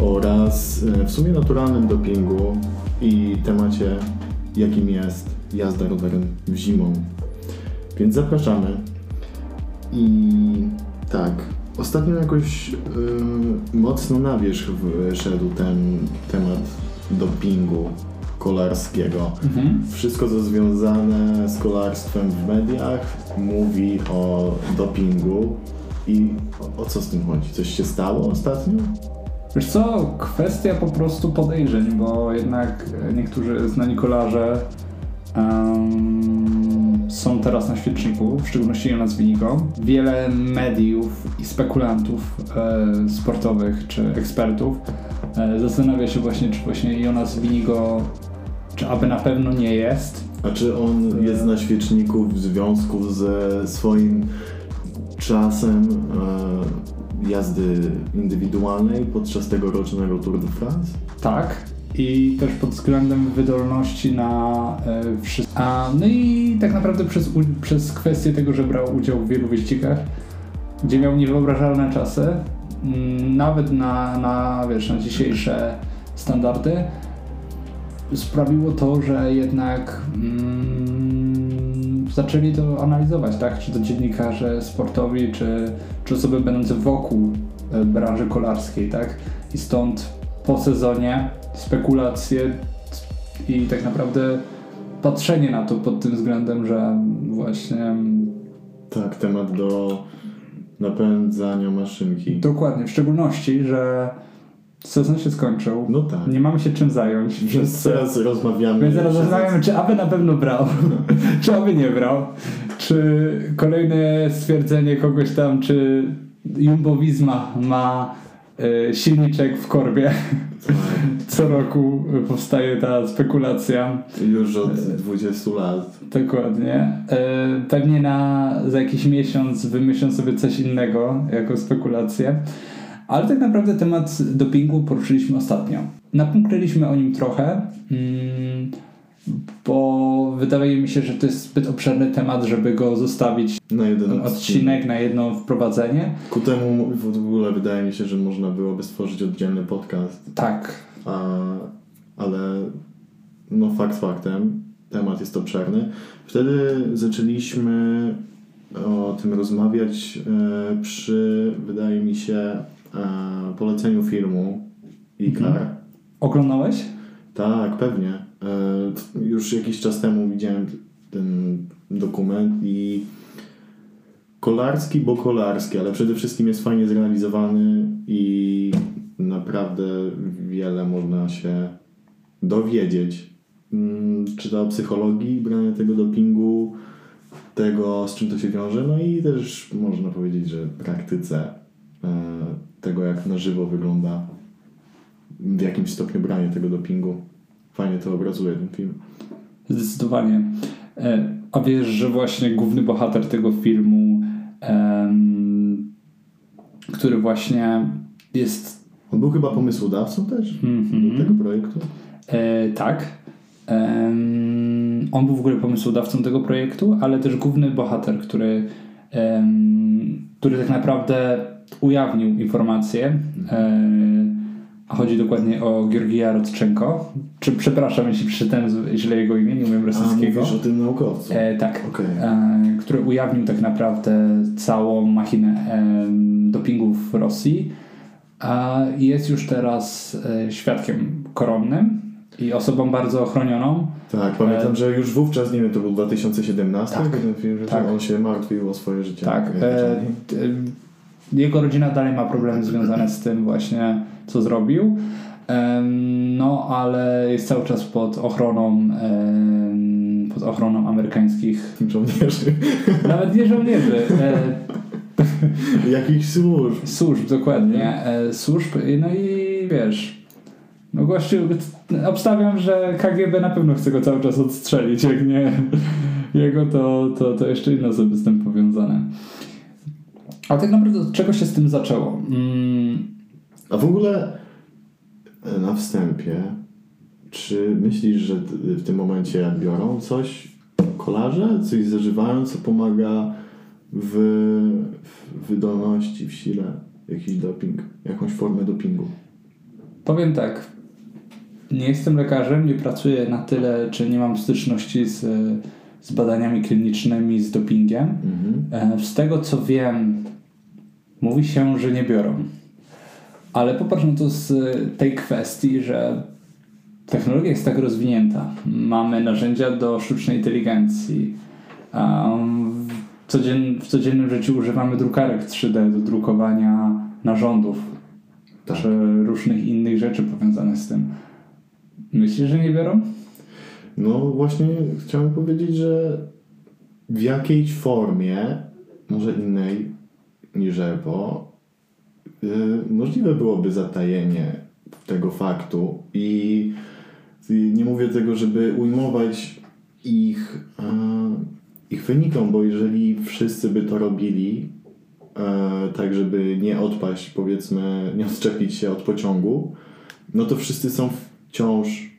oraz e, w sumie naturalnym dopingu i temacie, jakim jest jazda rowerem w zimą. Więc zapraszamy. I tak, ostatnio jakoś yy, mocno na wierzch wyszedł ten temat dopingu kolarskiego. Mhm. Wszystko co związane z kolarstwem w mediach mówi o dopingu. I o, o co z tym chodzi? Coś się stało ostatnio? Wiesz co, kwestia po prostu podejrzeń, bo jednak niektórzy znani kolarze um, są teraz na świeczniku, w szczególności Jonas Winigo. Wiele mediów i spekulantów e, sportowych czy ekspertów e, zastanawia się właśnie, czy właśnie Jonas Winigo, czy aby na pewno nie jest. A czy on jest na świeczniku w związku ze swoim czasem e, jazdy indywidualnej podczas tegorocznego Tour de France? Tak. I też pod względem wydolności na e, wszystko. A, no i tak naprawdę przez, przez kwestię tego, że brał udział w wielu wyścigach, gdzie miał niewyobrażalne czasy, m, mm, nawet na, na, wiesz, na dzisiejsze standardy, sprawiło to, że jednak mm, zaczęli to analizować, tak? Czy to dziennikarze sportowi, czy, czy osoby będące wokół e, branży kolarskiej, tak? I stąd po sezonie spekulacje i tak naprawdę patrzenie na to pod tym względem, że właśnie. Tak, temat do napędzania maszynki. Dokładnie, w szczególności, że sezon się skończył. No tak. Nie mamy się czym zająć. Więc teraz rozmawiamy. Więc teraz rozmawiamy, czy aby na pewno brał, czy aby nie brał. Czy kolejne stwierdzenie kogoś tam, czy Jumbo Visma ma y, silniczek w korbie. Co roku powstaje ta spekulacja. Już od 20 lat. Dokładnie. Y, pewnie na, za jakiś miesiąc wymyślą sobie coś innego jako spekulację. Ale tak naprawdę temat dopingu poruszyliśmy ostatnio. Napomknęliśmy o nim trochę, mm, bo wydaje mi się, że to jest zbyt obszerny temat, żeby go zostawić na jeden odcinek, na jedno wprowadzenie. Ku temu w ogóle wydaje mi się, że można byłoby stworzyć oddzielny podcast. Tak. A, ale no fakt faktem, temat jest obszerny. Wtedy zaczęliśmy o tym rozmawiać e, przy, wydaje mi się, poleceniu filmu Ikar. Mhm. Oglądałeś? Tak, pewnie. E, już jakiś czas temu widziałem ten dokument i kolarski, bo kolarski, ale przede wszystkim jest fajnie zrealizowany i naprawdę wiele można się dowiedzieć. Mm, czy to o psychologii brania tego dopingu, tego z czym to się wiąże, no i też można powiedzieć, że praktyce e, tego, jak na żywo wygląda w jakimś stopniu branie tego dopingu. Fajnie to obrazuje ten film. Zdecydowanie. E, a wiesz, że właśnie główny bohater tego filmu, em, który właśnie jest. On był chyba pomysłodawcą też mm -hmm. tego projektu? E, tak. on był w ogóle pomysłodawcą tego projektu, ale też główny bohater, który, który tak naprawdę ujawnił informację. E, a chodzi dokładnie o Georgija Rodczenko. Czy przepraszam, jeśli przeczytałem źle jego imię, nie umiem rosyjskiego. A, mówisz o tym naukowcu. E, tak. Okay. E, który ujawnił tak naprawdę całą machinę e, dopingu w Rosji. A jest już teraz e, świadkiem koronnym i osobą bardzo ochronioną. Tak, pamiętam, e, że już wówczas, nie wiem, to był 2017, tak, ten film, że tak. on się martwił o swoje życie. Tak. Jego rodzina dalej ma problemy związane z tym właśnie, co zrobił. No, ale jest cały czas pod ochroną pod ochroną amerykańskich żołnierzy. Nawet nie żołnierzy. E, Jakichś służb. Służb, dokładnie. E, służb, no i wiesz. No gościu, obstawiam, że KGB na pewno chce go cały czas odstrzelić. Jak nie jego, to, to, to jeszcze inne osoby z tym powiązane. A tak naprawdę od czego się z tym zaczęło? Mm. A w ogóle e, na wstępie, czy myślisz, że w tym momencie biorą coś kolarze, coś zażywają, co pomaga w, w wydolności, w sile? jakiś doping, jakąś formę dopingu. Powiem tak. Nie jestem lekarzem, nie pracuję na tyle, czy nie mam styczności z, z badaniami klinicznymi, z dopingiem. Mhm. E, Z tego co wiem, mówi się, że nie biorą. Ale popatrz na to z tej kwestii, że technologia jest tak rozwinięta. Mamy narzędzia do sztucznej inteligencji. W codziennym życiu używamy drukarek 3D do drukowania narządów Tak. czy różnych innych rzeczy powiązanych z tym. Myślisz, że nie biorą? No właśnie chciałem powiedzieć, że w jakiejś formie, może innej niż EPO, yy, możliwe byłoby zatajenie tego faktu i nie mówię tego, żeby ujmować ich, e, ich wynikom, bo jeżeli wszyscy by to robili, e, tak żeby nie odpaść, powiedzmy, nie odczepić się od pociągu, no to wszyscy są wciąż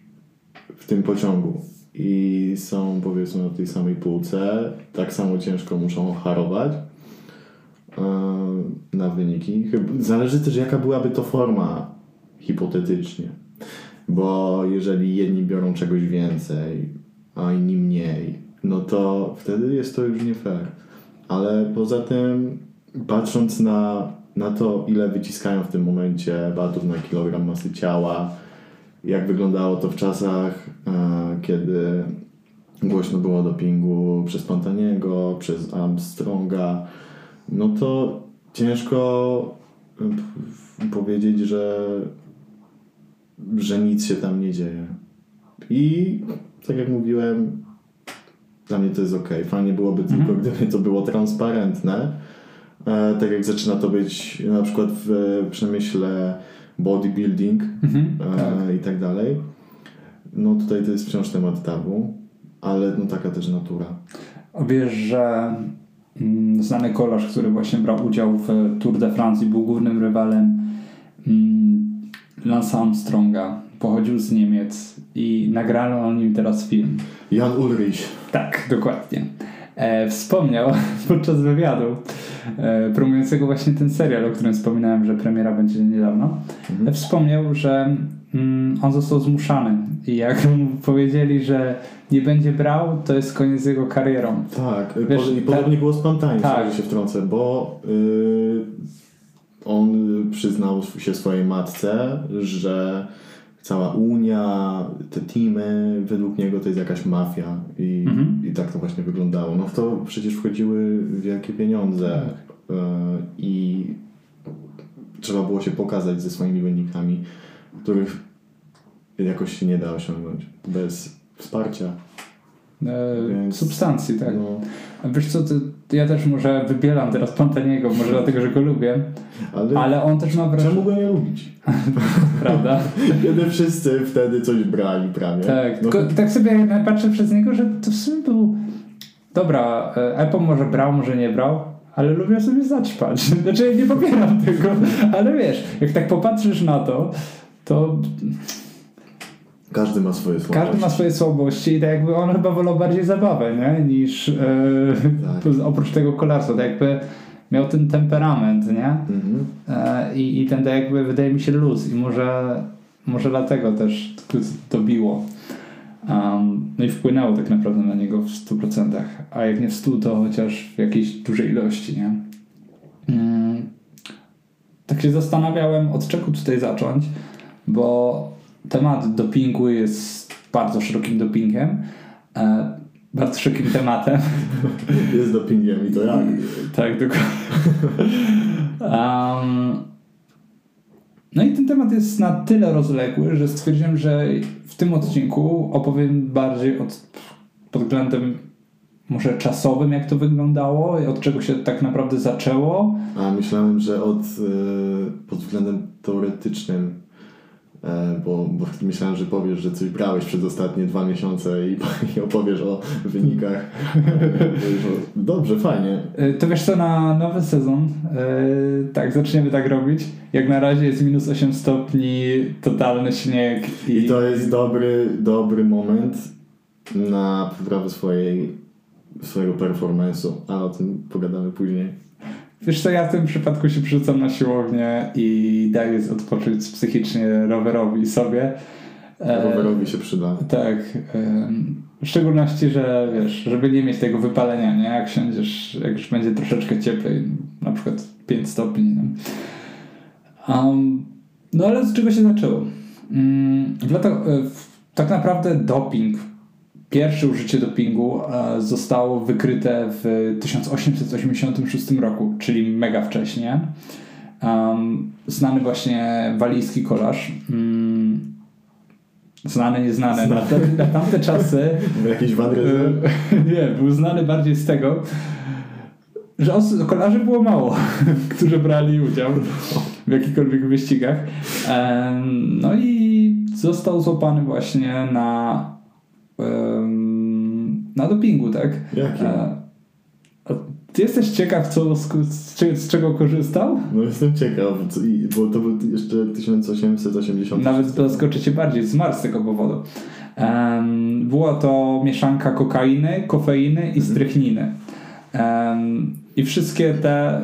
w tym pociągu i są powiedzmy na tej samej półce, tak samo ciężko muszą harować na wyniki. Zależy też jaka byłaby to forma hipotetycznie, bo jeżeli jedni biorą czegoś więcej, a inni mniej, no to wtedy jest to już nie fair. Ale poza tym, patrząc na, na to, ile wyciskają w tym momencie batów na kilogram masy ciała, jak wyglądało to w czasach, e, kiedy głośno było dopingu przez Pantaniego, przez Armstronga, no to ciężko powiedzieć, że, że nic się tam nie dzieje. I tak jak mówiłem, dla mnie to jest ok. Fajnie byłoby tylko, gdyby to było transparentne. E, tak jak zaczyna to być na przykład w przemyśle bodybuilding Mhm, e, i tak dalej. No tutaj to jest wciąż temat tabu, ale no taka też natura. Wiesz, że mm, znany kolarz, który właśnie brał udział w Tour de France i był głównym rywalem mm, Lance Armstronga, pochodził z Niemiec i nagrano o nim teraz film. Jan Ulrich. Tak, dokładnie. E, wspomniał podczas wywiadu e, promującego właśnie ten serial, o którym wspominałem, że premiera będzie niedawno. E, wspomniał, że mm, on został zmuszany i jak mu powiedzieli, że nie będzie brał, to jest koniec z jego karierą. Tak, Wiesz, i tak- podobnie było z tak. tak. się wtrącę, bo y, on przyznał się swojej matce, że cała Unia, te teamy, według niego to jest jakaś mafia i, Mhm. i tak to właśnie wyglądało. No w to przecież wchodziły wielkie pieniądze y, i trzeba było się pokazać ze swoimi wynikami, których jakoś się nie da osiągnąć bez wsparcia. E, Więc- substancji, tak. No, A Wiesz co, ja też może wybieram teraz Pantaniego, może dlatego, że go lubię, ale, ale on też ma czemu wrażenie, go nie lubić? prawda? Kiedy wszyscy wtedy coś brali prawie. Tak, No, tylko tak sobie patrzę przez niego, że to w sumie był... Dobra, e, Apple może brał, może nie brał, ale lubię sobie zaćpać. Znaczy nie popieram tego, ale wiesz, jak tak popatrzysz na to, to każdy ma swoje słowa. każdy ma swoje słabości i tak jakby on chyba wolał bardziej zabawę, nie? Niż e, Tak. oprócz tego kolarstwa, tak jakby miał ten temperament, nie? Mhm. E, I, I ten tak jakby wydaje mi się luz i może, może dlatego też to dobiło. Um, no i wpłynęło tak naprawdę na niego w 100%, a jak nie w 100, to chociaż w jakiejś dużej ilości, nie? Mm, tak się zastanawiałem, od czego tutaj zacząć, bo temat dopingu jest bardzo szerokim dopingiem, e, bardzo szerokim tematem. Jest dopingiem i to jak? Tak, dokładnie. Um, no i ten temat jest na tyle rozległy, że stwierdziłem, że w tym odcinku opowiem bardziej od, pod względem może czasowym, jak to wyglądało, i od czego się tak naprawdę zaczęło. A myślałem, że od, y, pod względem teoretycznym, e, bo, bo myślałem, że powiesz, że coś brałeś przez ostatnie dwa miesiące i, i opowiesz o wynikach. Dobrze, fajnie. Y, To wiesz co, na nowy sezon, y, tak, zaczniemy tak robić. Jak na razie jest minus 8 stopni, totalny śnieg. I to jest dobry, dobry moment na poprawę swojej, swojego performance'u, ale o tym pogadamy później. Wiesz co, ja w tym przypadku się przerzucam na siłownię i daję odpocząć psychicznie rowerowi sobie. E, rowerowi się przyda. Tak. W szczególności, że wiesz, żeby nie mieć tego wypalenia, nie? Jak siądziesz, jak już będzie troszeczkę cieplej, na przykład 5 stopni. Nie? Um, no ale z czego się zaczęło? Um, dlatego, tak naprawdę doping Pierwsze użycie dopingu e, zostało wykryte w 1886 roku, czyli mega wcześnie. Znany właśnie walijski kolarz. Um, znany, nieznany. Na, te, na tamte czasy. Jakiś Van Nie, był znany bardziej z tego, że kolarzy było mało, którzy brali udział w jakichkolwiek wyścigach. No i został złapany właśnie na na dopingu, tak? Jakim? A ty jesteś ciekaw, co, z, z, czego korzystał? No jestem ciekaw, bo to był jeszcze 1880. Nawet zaskoczy cię bardziej, zmarł z tego powodu. Um, była to mieszanka kokainy, kofeiny i mhm. strychniny. Um, I wszystkie te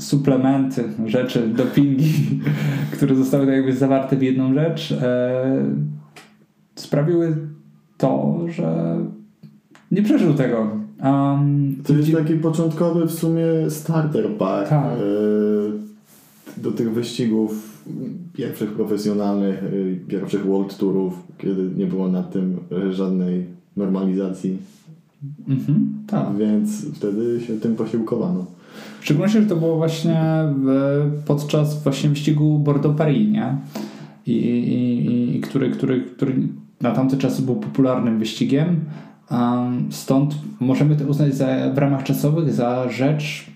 suplementy, rzeczy, dopingi, które zostały tak jakby zawarte w jedną rzecz, e, sprawiły to, że nie przeżył tego. Um, to jest taki początkowy w sumie starter pack tak. do tych wyścigów pierwszych profesjonalnych, e, pierwszych World Tourów, kiedy nie było nad tym e, żadnej normalizacji. Mhm, tak. Więc wtedy się tym posiłkowano. W szczególności, że to było właśnie podczas właśnie wyścigu Bordeaux-Paris, nie? I, i, i który, który, który na tamte czasy był popularnym wyścigiem. Stąd możemy to uznać za, w ramach czasowych za rzecz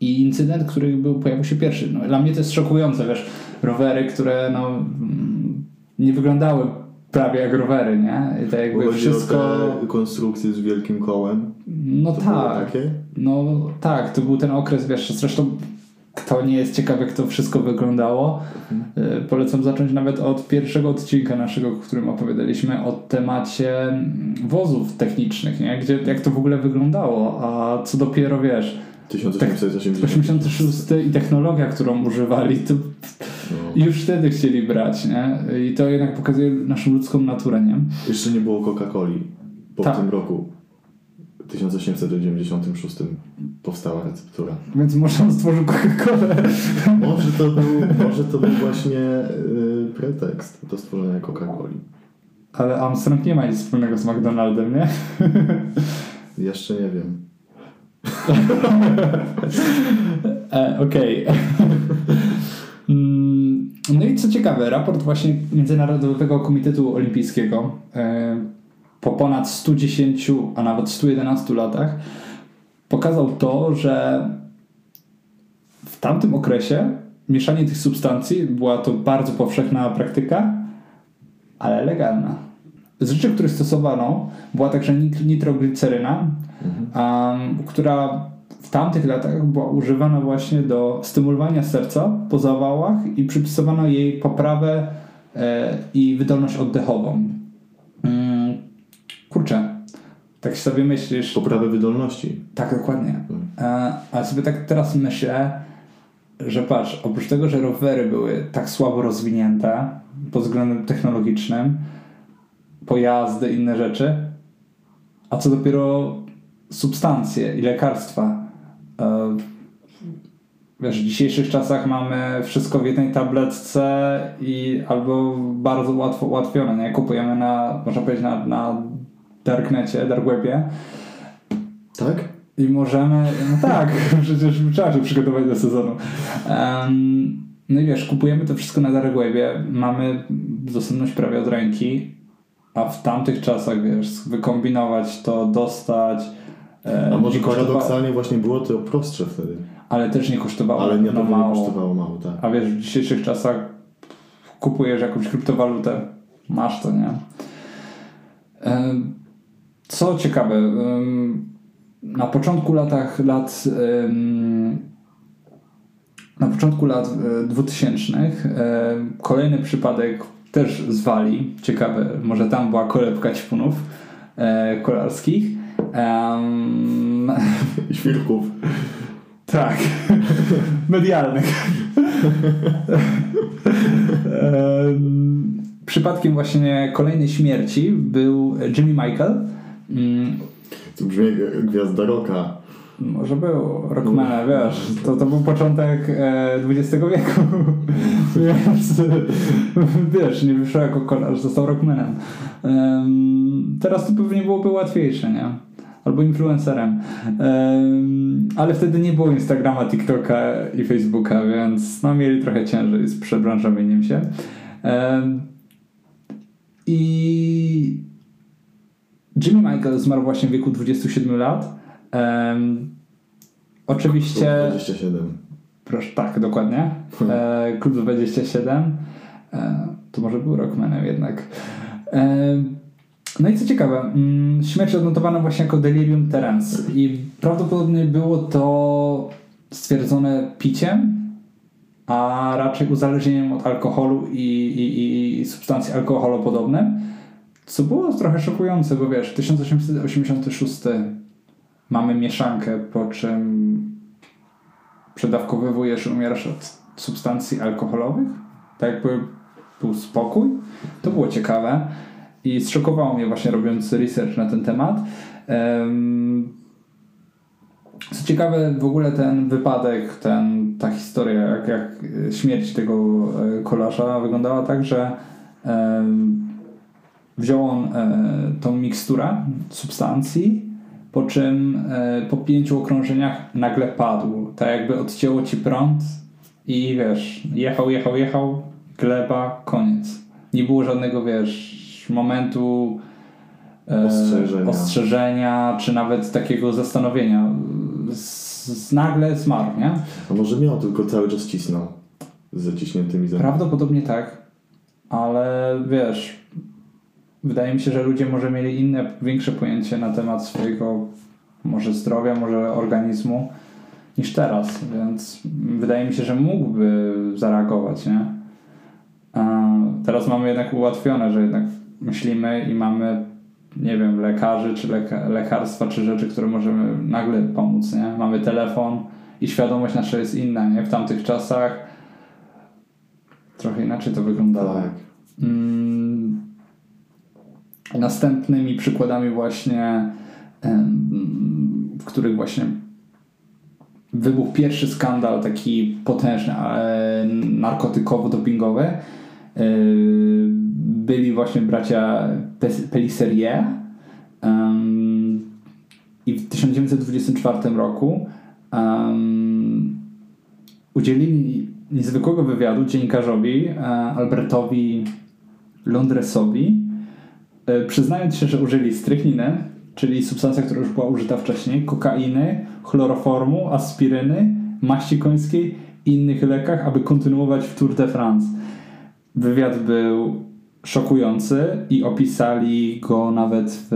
i incydent, który był, pojawił się pierwszy. No, dla mnie to jest szokujące, wiesz, rowery, które no, mm, nie wyglądały prawie jak rowery, nie? I tak jakby wszystko... konstrukcje z wielkim kołem? No to tak. No tak, to był ten okres, wiesz, zresztą kto nie jest ciekaw, jak to wszystko wyglądało, mhm. polecam zacząć nawet od pierwszego odcinka naszego, w którym opowiadaliśmy o temacie mm, wozów technicznych, nie? Gdzie, jak to w ogóle wyglądało, a co dopiero wiesz. 1886 i technologia, którą używali, to no. już wtedy chcieli brać, nie? I to jednak pokazuje naszą ludzką naturę, nie? Jeszcze nie było Coca-Coli po Ta. tym roku. 1896 powstała receptura. Więc może on stworzył Coca-Colę. Może to był, może to był właśnie yy, pretekst do stworzenia Coca-Coli. Ale Armstrong nie ma nic wspólnego z McDonaldem, nie? Jeszcze nie wiem. e, Okej. Mm, no i co ciekawe, raport właśnie Międzynarodowego Komitetu Olimpijskiego e, po ponad 110, a nawet 111 latach pokazał to, że w tamtym okresie mieszanie tych substancji była to bardzo powszechna praktyka, ale legalna. Z rzeczy, które stosowano, była także nitrogliceryna, mhm. um, która w tamtych latach była używana właśnie do stymulowania serca po zawałach i przypisywano jej poprawę e, i wydolność oddechową. Kurczę, tak sobie myślisz. Poprawę wydolności. Tak, dokładnie. A, a sobie tak teraz myślę, że patrz, oprócz tego, że rowery były tak słabo rozwinięte pod względem technologicznym, pojazdy, inne rzeczy, a co dopiero substancje i lekarstwa. E, wiesz, w dzisiejszych czasach mamy wszystko w jednej tabletce i albo bardzo łatwo ułatwione, nie? Kupujemy na, można powiedzieć, na, na darknecie, darkwebie. Tak? I możemy, no tak, przecież trzeba się przygotować do sezonu. Um, no i wiesz, kupujemy to wszystko na darkwebie, mamy dostępność prawie od ręki, a w tamtych czasach, wiesz, wykombinować to, dostać. E, a może paradoksalnie właśnie było to prostsze wtedy. Ale też nie kosztowało Ale nie, no mało. kosztowało mało, tak. A wiesz, w dzisiejszych czasach kupujesz jakąś kryptowalutę, masz to, nie? Co ciekawe, na początku latach lat na początku lat 2000 e, kolejny przypadek też z Walii, ciekawe, może tam była kolebka ćpunów e, kolarskich. Um, Świrków. Tak. Medialnych. Przypadkiem właśnie kolejnej śmierci był Jimmy Michael. Mm, to brzmi jak gwiazda roka. Może był rockmana, wiesz, to, to był początek XX e, wieku, więc wiesz, nie wyszło jako kolarz, został rockmanem. Um, teraz to pewnie byłoby łatwiejsze, nie? Albo influencerem. Um, ale wtedy nie było Instagrama, TikToka i Facebooka, więc no, mieli trochę ciężej z przebranżowieniem się. Um, I Jimmy Michael zmarł właśnie w wieku 27 lat. Um, oczywiście. Klub 27. Proszę, tak, dokładnie. E, Klub 27. E, to może był Rockmanem jednak. E, no i co ciekawe, mm, śmierć odnotowano właśnie jako delirium trans i prawdopodobnie było to stwierdzone piciem, a raczej uzależnieniem od alkoholu i, i, i substancji alkoholopodobne, co było trochę szokujące, bo wiesz, 1886 mamy mieszankę, po czym przedawkowywujesz, umierasz od substancji alkoholowych, tak jakby był spokój. To było ciekawe i zszokowało mnie właśnie robiąc research na ten temat. Co ciekawe, w ogóle ten wypadek, ten, ta historia, jak, jak śmierć tego e, kolarza wyglądała tak, że wziął on e, tą miksturę substancji, po czym e, po pięciu okrążeniach nagle padł. Tak jakby odcięło ci prąd i wiesz, jechał, jechał, jechał, gleba, koniec. Nie było żadnego, wiesz, momentu e, ostrzeżenia. ostrzeżenia, czy nawet takiego zastanowienia. Z, z nagle zmarł, nie? A może miał, tylko cały czas cisnął z zaciśniętymi zębami. Prawdopodobnie tak, ale wiesz, wydaje mi się, że ludzie może mieli inne, większe pojęcie na temat swojego może zdrowia, może organizmu niż teraz, więc wydaje mi się, że mógłby zareagować, nie? A teraz mamy jednak ułatwione, że jednak myślimy i mamy nie wiem, lekarzy, czy leka lekarstwa, czy rzeczy, które możemy nagle pomóc, nie? Mamy telefon i świadomość nasza jest inna, nie? W tamtych czasach trochę inaczej to wyglądało. Tak. Mm, następnymi przykładami właśnie, w których właśnie wybuchł pierwszy skandal taki potężny, narkotykowo-dopingowy, e, byli właśnie bracia Pellissier i w 1924 roku udzielili niezwykłego wywiadu dziennikarzowi e, Albertowi Londresowi, e, przyznając się, że użyli strychniny, czyli substancja, która już była użyta wcześniej, kokainy, chloroformu, aspiryny, maści końskiej i innych lekach, aby kontynuować w Tour de France. Wywiad był szokujący i opisali go nawet w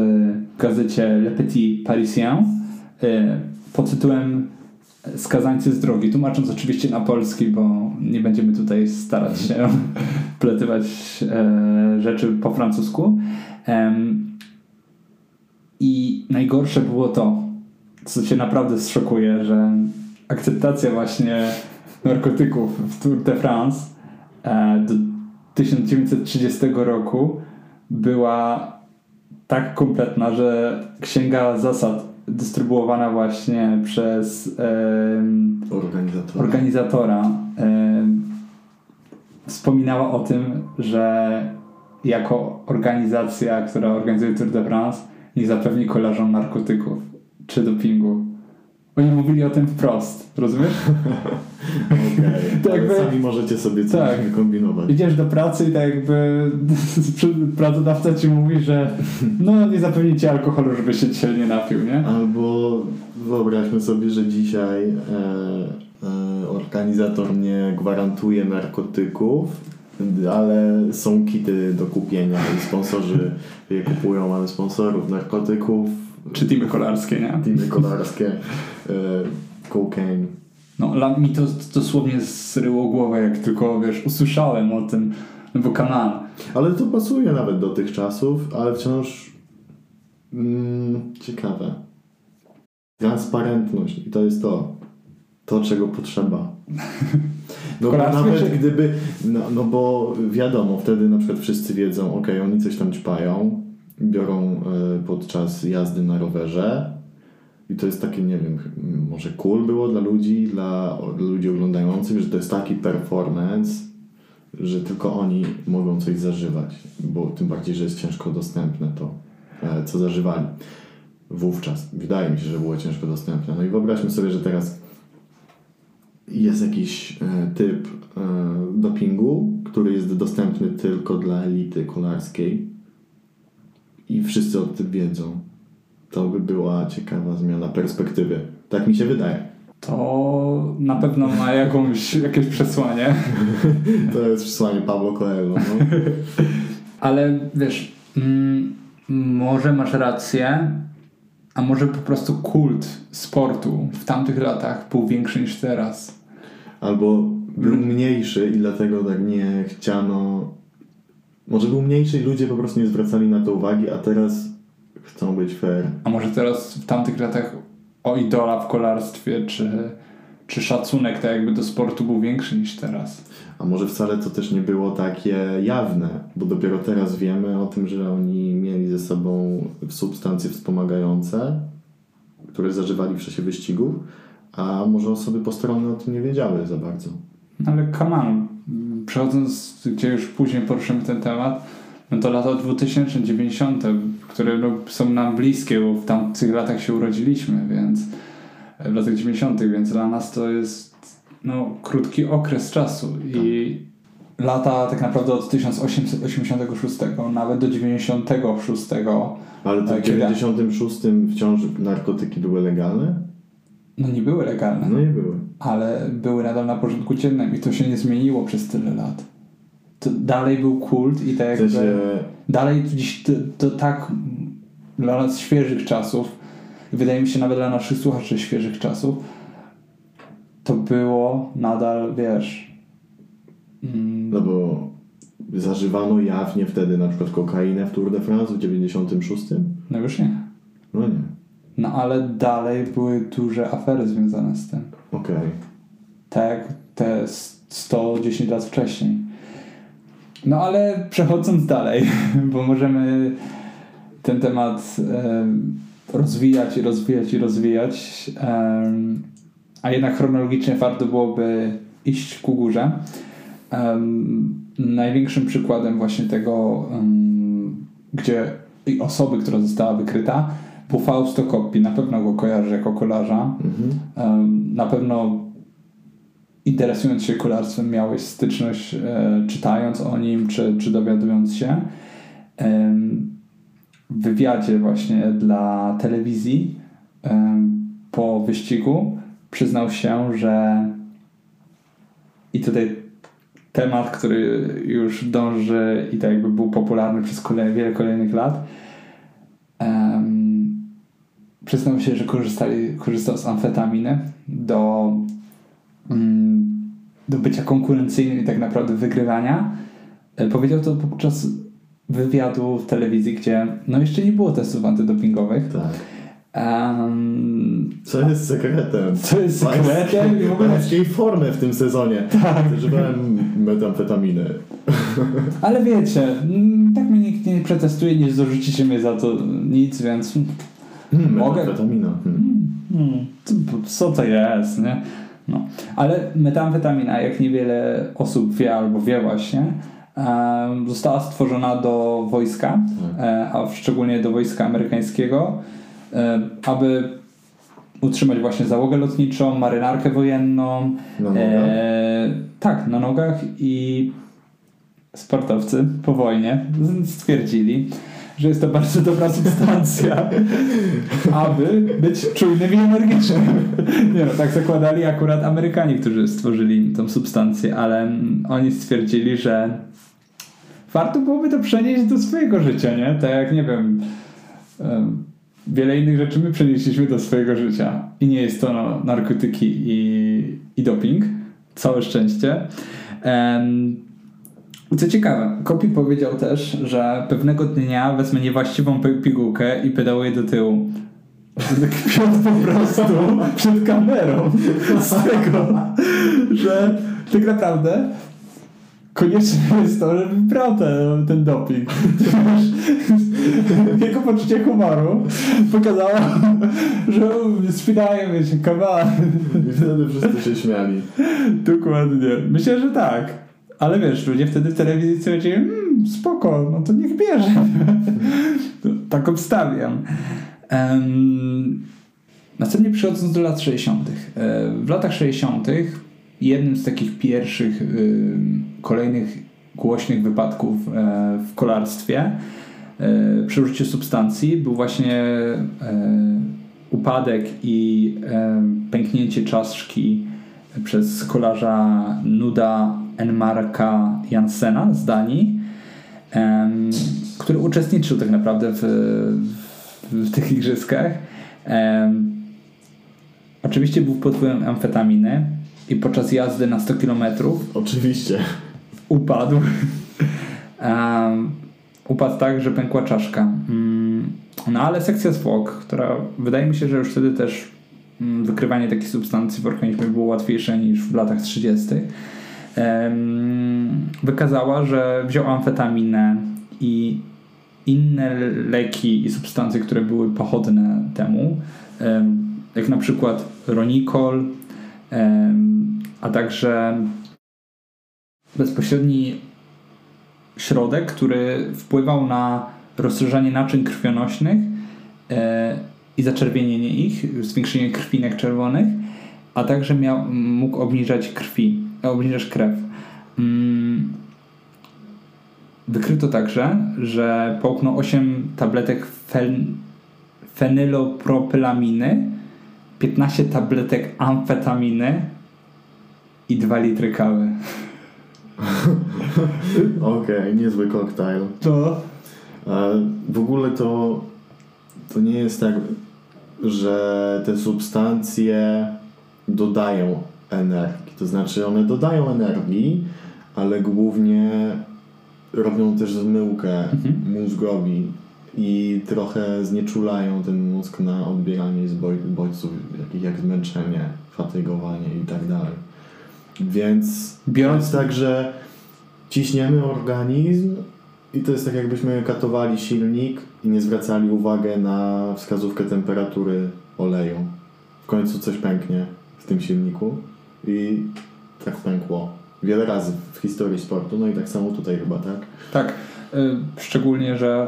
gazecie Le Petit Parisien e, pod tytułem Skazańcy z drogi, tłumacząc oczywiście na polski, bo nie będziemy tutaj starać się pletywać e, rzeczy po francusku. I najgorsze było to, co cię naprawdę zszokuje, że akceptacja właśnie narkotyków w Tour de France e, do 1930 roku była tak kompletna, że księga zasad dystrybuowana właśnie przez e, organizatora, organizatora e, wspominała o tym, że jako organizacja, która organizuje Tour de France, nie zapewni kolarzom narkotyków czy dopingu. Oni mówili o tym wprost, rozumiesz? Okej, okay. jakby, sami możecie sobie coś tak, kombinować. Idziesz do pracy i tak jakby pracodawca ci mówi, że no nie zapewnicie alkoholu, żeby się dzisiaj nie napił, nie? Albo wyobraźmy sobie, że dzisiaj e, e, organizator nie gwarantuje narkotyków, ale są kity do kupienia i sponsorzy je kupują, mamy sponsorów narkotyków. Czy teamy kolarskie, nie? Teamy kolarskie, e, cocaine. No, mi to dosłownie zryło głowę, jak tylko, wiesz, usłyszałem o tym, bo kaman. Ale to pasuje nawet do tych czasów, ale wciąż mm, ciekawe. Transparentność i to jest to. to, czego potrzeba. No bo nawet czy- gdyby, no, no bo wiadomo, wtedy na przykład wszyscy wiedzą, ok, oni coś tam ćpają, biorą y, podczas jazdy na rowerze i to jest takie, nie wiem, może cool było dla ludzi, dla, dla ludzi oglądających, że to jest taki performance, że tylko oni mogą coś zażywać, bo tym bardziej, że jest ciężko dostępne to, e, co zażywali wówczas. Wydaje mi się, że było ciężko dostępne. No i wyobraźmy sobie, że teraz jest jakiś e, typ e, dopingu, który jest dostępny tylko dla elity kolarskiej i wszyscy o tym wiedzą. To by była ciekawa zmiana perspektywy. Tak mi się wydaje. To na pewno ma jakąś, jakieś przesłanie. To jest przesłanie Pablo Coelho. No. Ale wiesz, mm, może masz rację, a może po prostu kult sportu w tamtych latach był większy niż teraz. Albo był mniejszy i dlatego tak nie chciano. Może był mniejszy i ludzie po prostu nie zwracali na to uwagi, a teraz chcą być fair. A może teraz w tamtych latach o idola w kolarstwie, czy, czy szacunek tak jakby do sportu był większy niż teraz. A może wcale to też nie było takie jawne, bo dopiero teraz wiemy o tym, że oni mieli ze sobą substancje wspomagające, które zażywali w czasie wyścigów, a może osoby postronne o tym nie wiedziały za bardzo. Ale come on, przechodząc, gdzie już później poruszymy ten temat, no to lata 2090, które no, są nam bliskie, bo w tamtych latach się urodziliśmy, więc w latach 90., więc dla nas to jest no, krótki okres czasu i lata tak naprawdę od 1886 nawet do 96 Ale to w Tak, kiedy- 96 wciąż narkotyki były legalne? no nie były legalne. No nie były. ale były nadal na porządku dziennym i to się nie zmieniło przez tyle lat. To dalej był kult i tak W sensie, dalej to, to tak dla nas świeżych czasów wydaje mi się nawet dla naszych słuchaczy świeżych czasów to było nadal, wiesz mm, no bo zażywano jawnie wtedy na przykład kokainę w Tour de France w 96? no już nie. No nie. No ale dalej były duże afery związane z tym. Okej. tak jak te 110 lat wcześniej. No ale przechodząc dalej, bo możemy ten temat em, rozwijać i rozwijać i rozwijać, em, a jednak chronologicznie warto byłoby iść ku górze. Em, największym przykładem właśnie tego, gdzie osoby, która została wykryta, był Fausto Coppi. Na pewno go kojarzy jako kolarza. Mhm. Na pewno interesując się kolarstwem miałeś styczność e, czytając o nim, czy, czy dowiadując się. W wywiadzie właśnie dla telewizji po wyścigu przyznał się, że i tutaj temat, który już dąży i tak jakby był popularny przez wiele kolejnych lat, przyznał się, że korzystali, korzystał z amfetaminy do, mm, do bycia konkurencyjnym i tak naprawdę wygrywania. E, Powiedział to podczas wywiadu w telewizji, gdzie no jeszcze nie było testów antydopingowych. Tak. Em, Co jest sekretem? co jest sekretem w ogóle Pańskiej formę w tym sezonie. Tak. Zażywałem metamfetaminy. Ale wiecie, mm, tak mnie nikt nie przetestuje, nie dorzucicie mnie za to nic, więc Hmm, Mogę? Metamfetamina. Hmm. hmm, co, co to jest, nie? No. Ale metamfetamina, jak niewiele osób wie albo wie właśnie, została stworzona do wojska, e, a szczególnie do wojska amerykańskiego, aby utrzymać właśnie załogę lotniczą, marynarkę wojenną? E, tak, na nogach i sportowcy po wojnie stwierdzili, że jest to bardzo dobra substancja, aby być czujnym i energicznym. Nie no, tak zakładali akurat Amerykanie, którzy stworzyli tą substancję, ale mm, oni stwierdzili, że warto byłoby to przenieść do swojego życia, nie? Tak jak, nie wiem, em, wiele innych rzeczy my przenieśliśmy do swojego życia i nie jest to no, narkotyki i, i doping. Całe szczęście. Em, co ciekawe, Kopi powiedział też, że pewnego dnia wezmę niewłaściwą pi- pigułkę i pedałuję do tyłu. kpią po prostu przed kamerą z tego, że tak naprawdę konieczne jest to, żeby brał ten, ten doping. Jego poczucie humoru pokazało, że spinają się kawał. I wtedy wszyscy się śmiali. Dokładnie. Myślę, że tak. Ale wiesz, ludzie wtedy w telewizji stwierdzili, mmm, spoko, no to niech bierze. To tak obstawiam. Um, następnie przechodząc do lat 60. E, w latach 60. jednym z takich pierwszych y, kolejnych głośnych wypadków e, w kolarstwie e, przy użyciu substancji był właśnie upadek i pęknięcie czaszki przez kolarza Nuda Enmarka Jansena z Danii, który uczestniczył tak naprawdę w, w tych igrzyskach. Oczywiście był pod wpływem amfetaminy i podczas jazdy na 100 km Oczywiście. Upadł. Um, upadł tak, że pękła czaszka. Um, no ale sekcja zwłok, która wydaje mi się, że już wtedy też um, wykrywanie takich substancji w organizmie było łatwiejsze niż w latach 30. wykazała, że wziął amfetaminę i inne leki i substancje, które były pochodne temu, jak na przykład ronikol, a także bezpośredni środek, który wpływał na rozszerzanie naczyń krwionośnych e, i zaczerwienienie ich, zwiększenie krwinek czerwonych, a także miał, mógł obniżać krwi, obniżać krew. Mm, wykryto także, że połknął 8 tabletek fen, fenylopropylaminy, 15 tabletek amfetaminy i 2 litry kawy. Okej, okay, niezły koktajl. To. W ogóle to, to nie jest tak, że te substancje dodają energii. To znaczy one dodają energii, ale głównie robią też zmyłkę mhm. mózgowi i trochę znieczulają ten mózg na odbieranie z bodźców, takich jak zmęczenie, fatygowanie i tak dalej. Więc biorąc tak, że ciśniemy organizm i to jest tak jakbyśmy katowali silnik i nie zwracali uwagi na wskazówkę temperatury oleju. W końcu coś pęknie w tym silniku i tak pękło wiele razy w historii sportu, no i tak samo tutaj chyba, tak? Tak, yy, szczególnie, że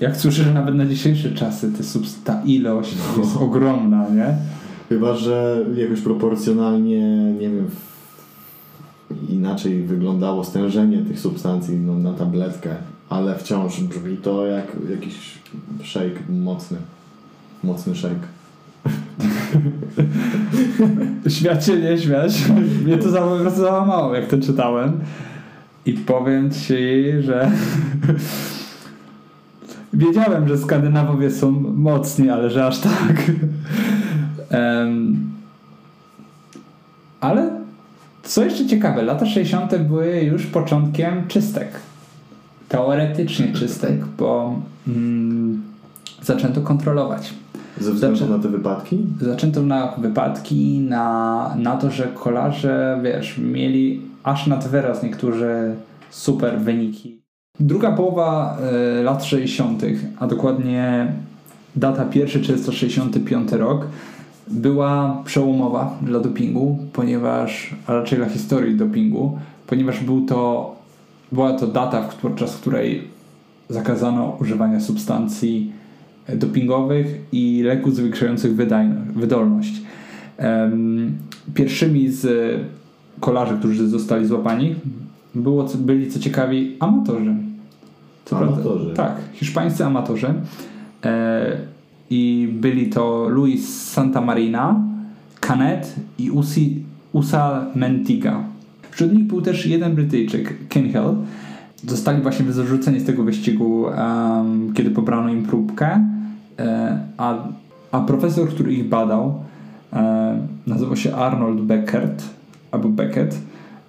jak słyszysz nawet na dzisiejsze czasy, ta ilość no. jest ogromna, nie? Chyba, że jakoś proporcjonalnie, nie wiem, inaczej wyglądało stężenie tych substancji no, na tabletkę, ale wciąż brzmi to jak jakiś shake mocny. Mocny shake. Śmiać się, nie śmiać. Mnie to załamało, jak to czytałem. I powiem ci, że wiedziałem, że Skandynawowie są mocni, ale że aż tak. um, ale co jeszcze ciekawe, lata 60. były już początkiem czystek. Teoretycznie czystek, bo mm, zaczęto kontrolować. Ze względu Zaczę... na te wypadki? Zaczęto na wypadki, na, na to, że kolarze, wiesz, mieli aż nad wyraz niektórzy super wyniki. Druga połowa y, lat 60., a dokładnie data 1 czerwca 65 rok, była przełomowa dla dopingu, ponieważ, a raczej dla historii dopingu, ponieważ był to, była to data, podczas której zakazano używania substancji dopingowych i leków zwiększających wydolność. Pierwszymi z kolarzy, którzy zostali złapani, było, byli co ciekawi amatorzy. Co amatorzy? Prawda? Tak, hiszpańscy amatorzy. E, I byli to Luis Santamarina, Canet i Usi, Usa Mentiga. Wśród nich był też jeden Brytyjczyk, Ken Hill. Zostali właśnie zarzuceni z tego wyścigu, um, kiedy pobrano im próbkę. E, a, a profesor, który ich badał, e, nazywał się Arnold Beckert, albo Beckett,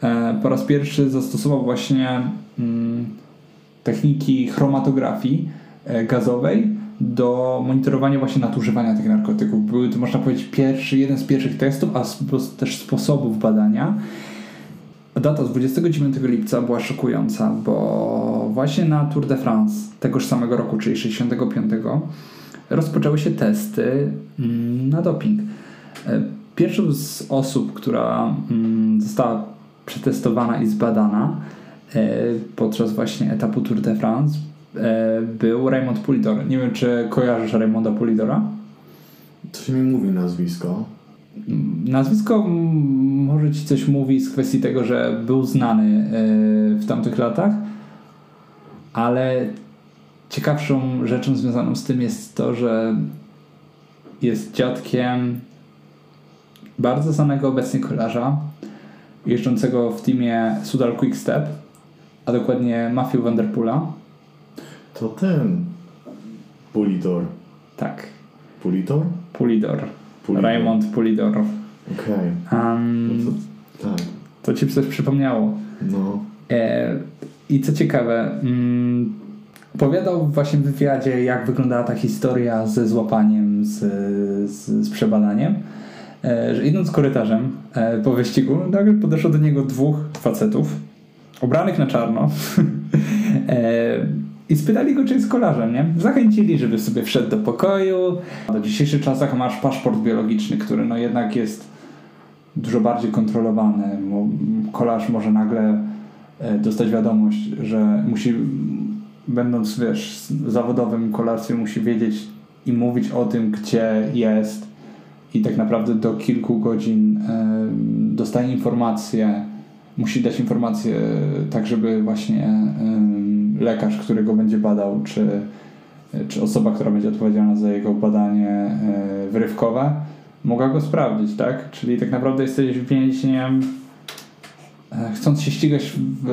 e, po raz pierwszy zastosował właśnie mm, techniki chromatografii gazowej do monitorowania właśnie nadużywania tych narkotyków. Były to, można powiedzieć, pierwszy, jeden z pierwszych testów, a też sposobów badania. Data 29 lipca była szokująca, bo właśnie na Tour de France tegoż samego roku, czyli 65, rozpoczęły się testy mm, na doping. E, pierwszą z osób, która mm, została przetestowana i zbadana e, podczas właśnie etapu Tour de France był Raymond Pulidor. Nie wiem, czy kojarzysz Raymonda Pulidora? Coś mi mówi nazwisko. Nazwisko może ci coś mówi z kwestii tego, że był znany w tamtych latach, ale ciekawszą rzeczą związaną z tym jest to, że jest dziadkiem bardzo znanego obecnie kolarza, jeżdżącego w teamie Sudal Quickstep, a dokładnie Matthew Vanderpoola. To ten Pulidor. Tak. Pulidor? Pulidor. Pulidor. Raymond Pulidor. Okej. Okay. Um, no to, tak. To ci coś przypomniało. No. E, I co ciekawe, mm, Opowiadał właśnie w wywiadzie, jak wyglądała ta historia ze złapaniem, z, z, z przebadaniem. E, że idąc korytarzem e, po wyścigu, nagle podeszło do niego dwóch facetów, ubranych na czarno. e, I spytali go, czy jest kolarzem, nie? Zachęcili, żeby sobie wszedł do pokoju. Do dzisiejszych czasach masz paszport biologiczny, który no jednak jest dużo bardziej kontrolowany. Kolarz może nagle e, dostać wiadomość, że musi będąc, wiesz, zawodowym kolarstwie musi wiedzieć i mówić o tym, gdzie jest i tak naprawdę do kilku godzin e, dostaje informacje, musi dać informacje tak, żeby właśnie e, lekarz, który go będzie badał, czy, czy osoba, która będzie odpowiedzialna za jego badanie e, wyrywkowe, mogła go sprawdzić, tak? Czyli tak naprawdę jesteś więźniem e, chcąc się ścigać w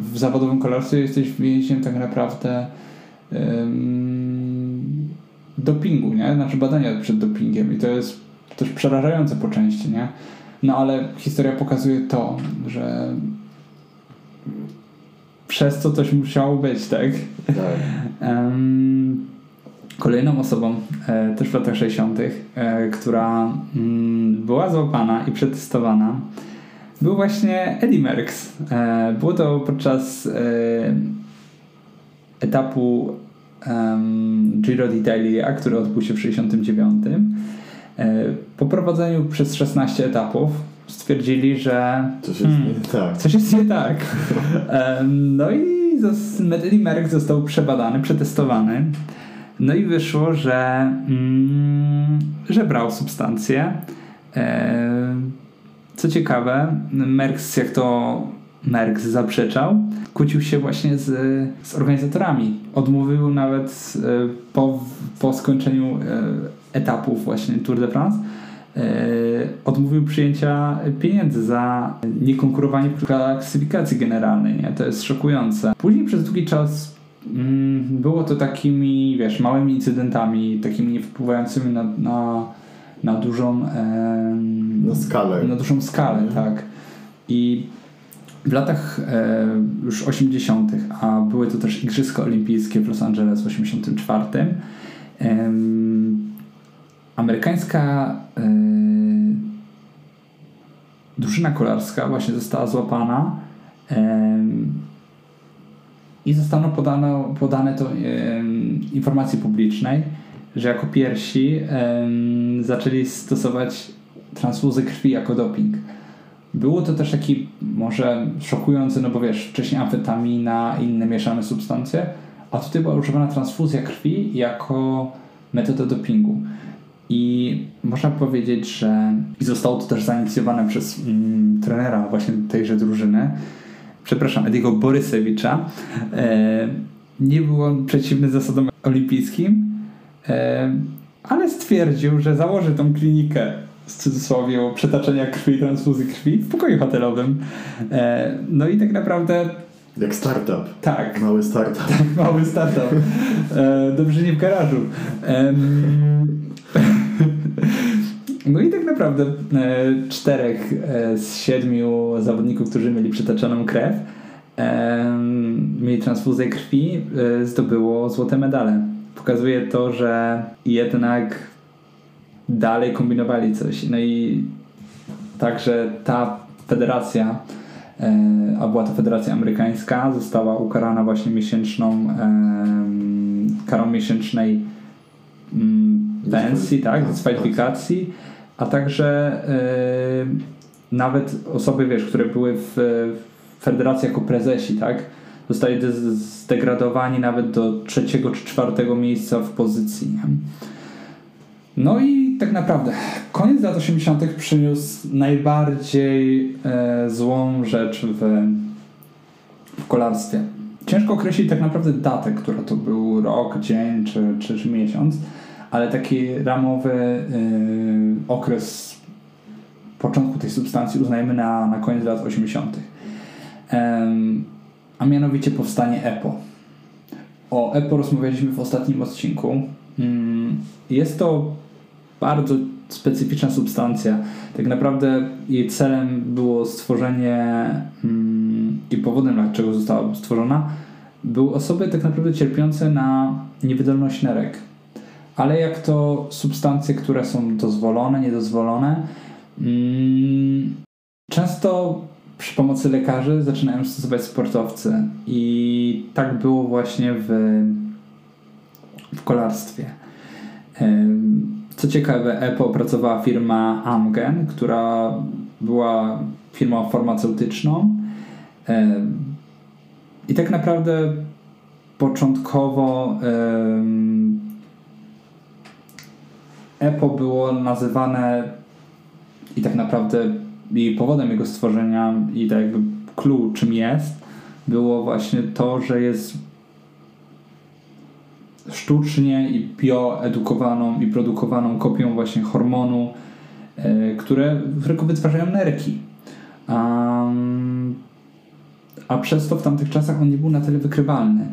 w zawodowym kolarstwie jesteś więźniem tak naprawdę um, dopingu, nie? Znaczy badania przed dopingiem i to jest też przerażające po części, nie? No ale historia pokazuje to, że przez co coś musiało być, tak? Tak. Um, kolejną osobą, e, też w latach 60., e, która mm, była złapana i przetestowana był właśnie Eddie Merckx. E, było to podczas e, etapu Giro d'Italia, który odbył się w 69. E, po prowadzeniu przez 16 etapów stwierdzili, że coś jest hmm, nie tak. Coś jest nie tak. no i Merckx został przebadany, przetestowany. No i wyszło, że, mm, że brał substancje. Co ciekawe, Merckx, jak to Merckx zaprzeczał, kłócił się właśnie z, z organizatorami. Odmówił nawet e, po, po skończeniu e, etapów właśnie Tour de France odmówił przyjęcia pieniędzy za niekonkurowanie w klasyfikacji generalnej. Nie? To jest szokujące. Później przez długi czas mm, było to takimi, wiesz, małymi incydentami, takimi nie wpływającymi na, na na dużą na skalę. Na dużą skalę, mhm. tak. I w latach e, już 80., a były to też Igrzyska Olimpijskie w Los Angeles w 84, e, amerykańska e, drużyna kolarska właśnie została złapana i zostało podane, to informacji publicznej, że jako pierwsi zaczęli stosować transfuzję krwi jako doping. Było to też taki może szokujący, no bo wiesz, wcześniej amfetamina, inne mieszane substancje, a tutaj była używana transfuzja krwi jako metoda dopingu. I można powiedzieć, że i zostało to też zainicjowane przez mm, trenera właśnie tejże drużyny, przepraszam, Ediego Borysewicza. E, nie był on przeciwny zasadom olimpijskim, e, ale stwierdził, że założy tą klinikę w cudzysłowie przetaczenia krwi, transfuzji krwi w pokoju hotelowym. E, no i tak naprawdę jak startup. Tak. Mały startup. Tak, mały startup. E, dobrze nie w garażu. E, no i tak naprawdę e, czterech e, z siedmiu zawodników, którzy mieli przetaczoną krew, e, mieli transfuzję krwi, zdobyło złote medale. Pokazuje to, że jednak dalej kombinowali coś. No i także ta federacja, a była to federacja amerykańska, została ukarana właśnie miesięczną karą miesięcznej mm, pensji, tak, dyskwalifikacji, a także nawet osoby, wiesz, które były w federacji jako prezesi, tak, zostali zdegradowani nawet do trzeciego czy czwartego miejsca w pozycji. Nie? No i tak naprawdę koniec lat 80. przyniósł najbardziej e, złą rzecz w, w kolarstwie. Ciężko określić tak naprawdę datę, która to był rok, dzień czy, czy, czy miesiąc, ale taki ramowy e, okres początku tej substancji uznajemy na, na koniec lat 80. a mianowicie powstanie EPO. O EPO rozmawialiśmy w ostatnim odcinku. Mm, jest to bardzo specyficzna substancja. Tak naprawdę jej celem było stworzenie mm, i powodem, dlaczego została stworzona, były osoby tak naprawdę cierpiące na niewydolność nerek. Ale jak to substancje, które są dozwolone, niedozwolone, mm, często przy pomocy lekarzy zaczynają stosować sportowcy. I tak było właśnie w, w kolarstwie. Co ciekawe, EPO opracowała firma Amgen, która była firmą farmaceutyczną. I tak naprawdę początkowo EPO było nazywane i tak naprawdę i powodem jego stworzenia i tak jakby clue czym jest było właśnie to, że jest sztucznie i bioedukowaną i produkowaną kopią właśnie hormonu, e, które, które wytwarzają nerki. Um, a przez to w tamtych czasach on nie był na tyle wykrywalny.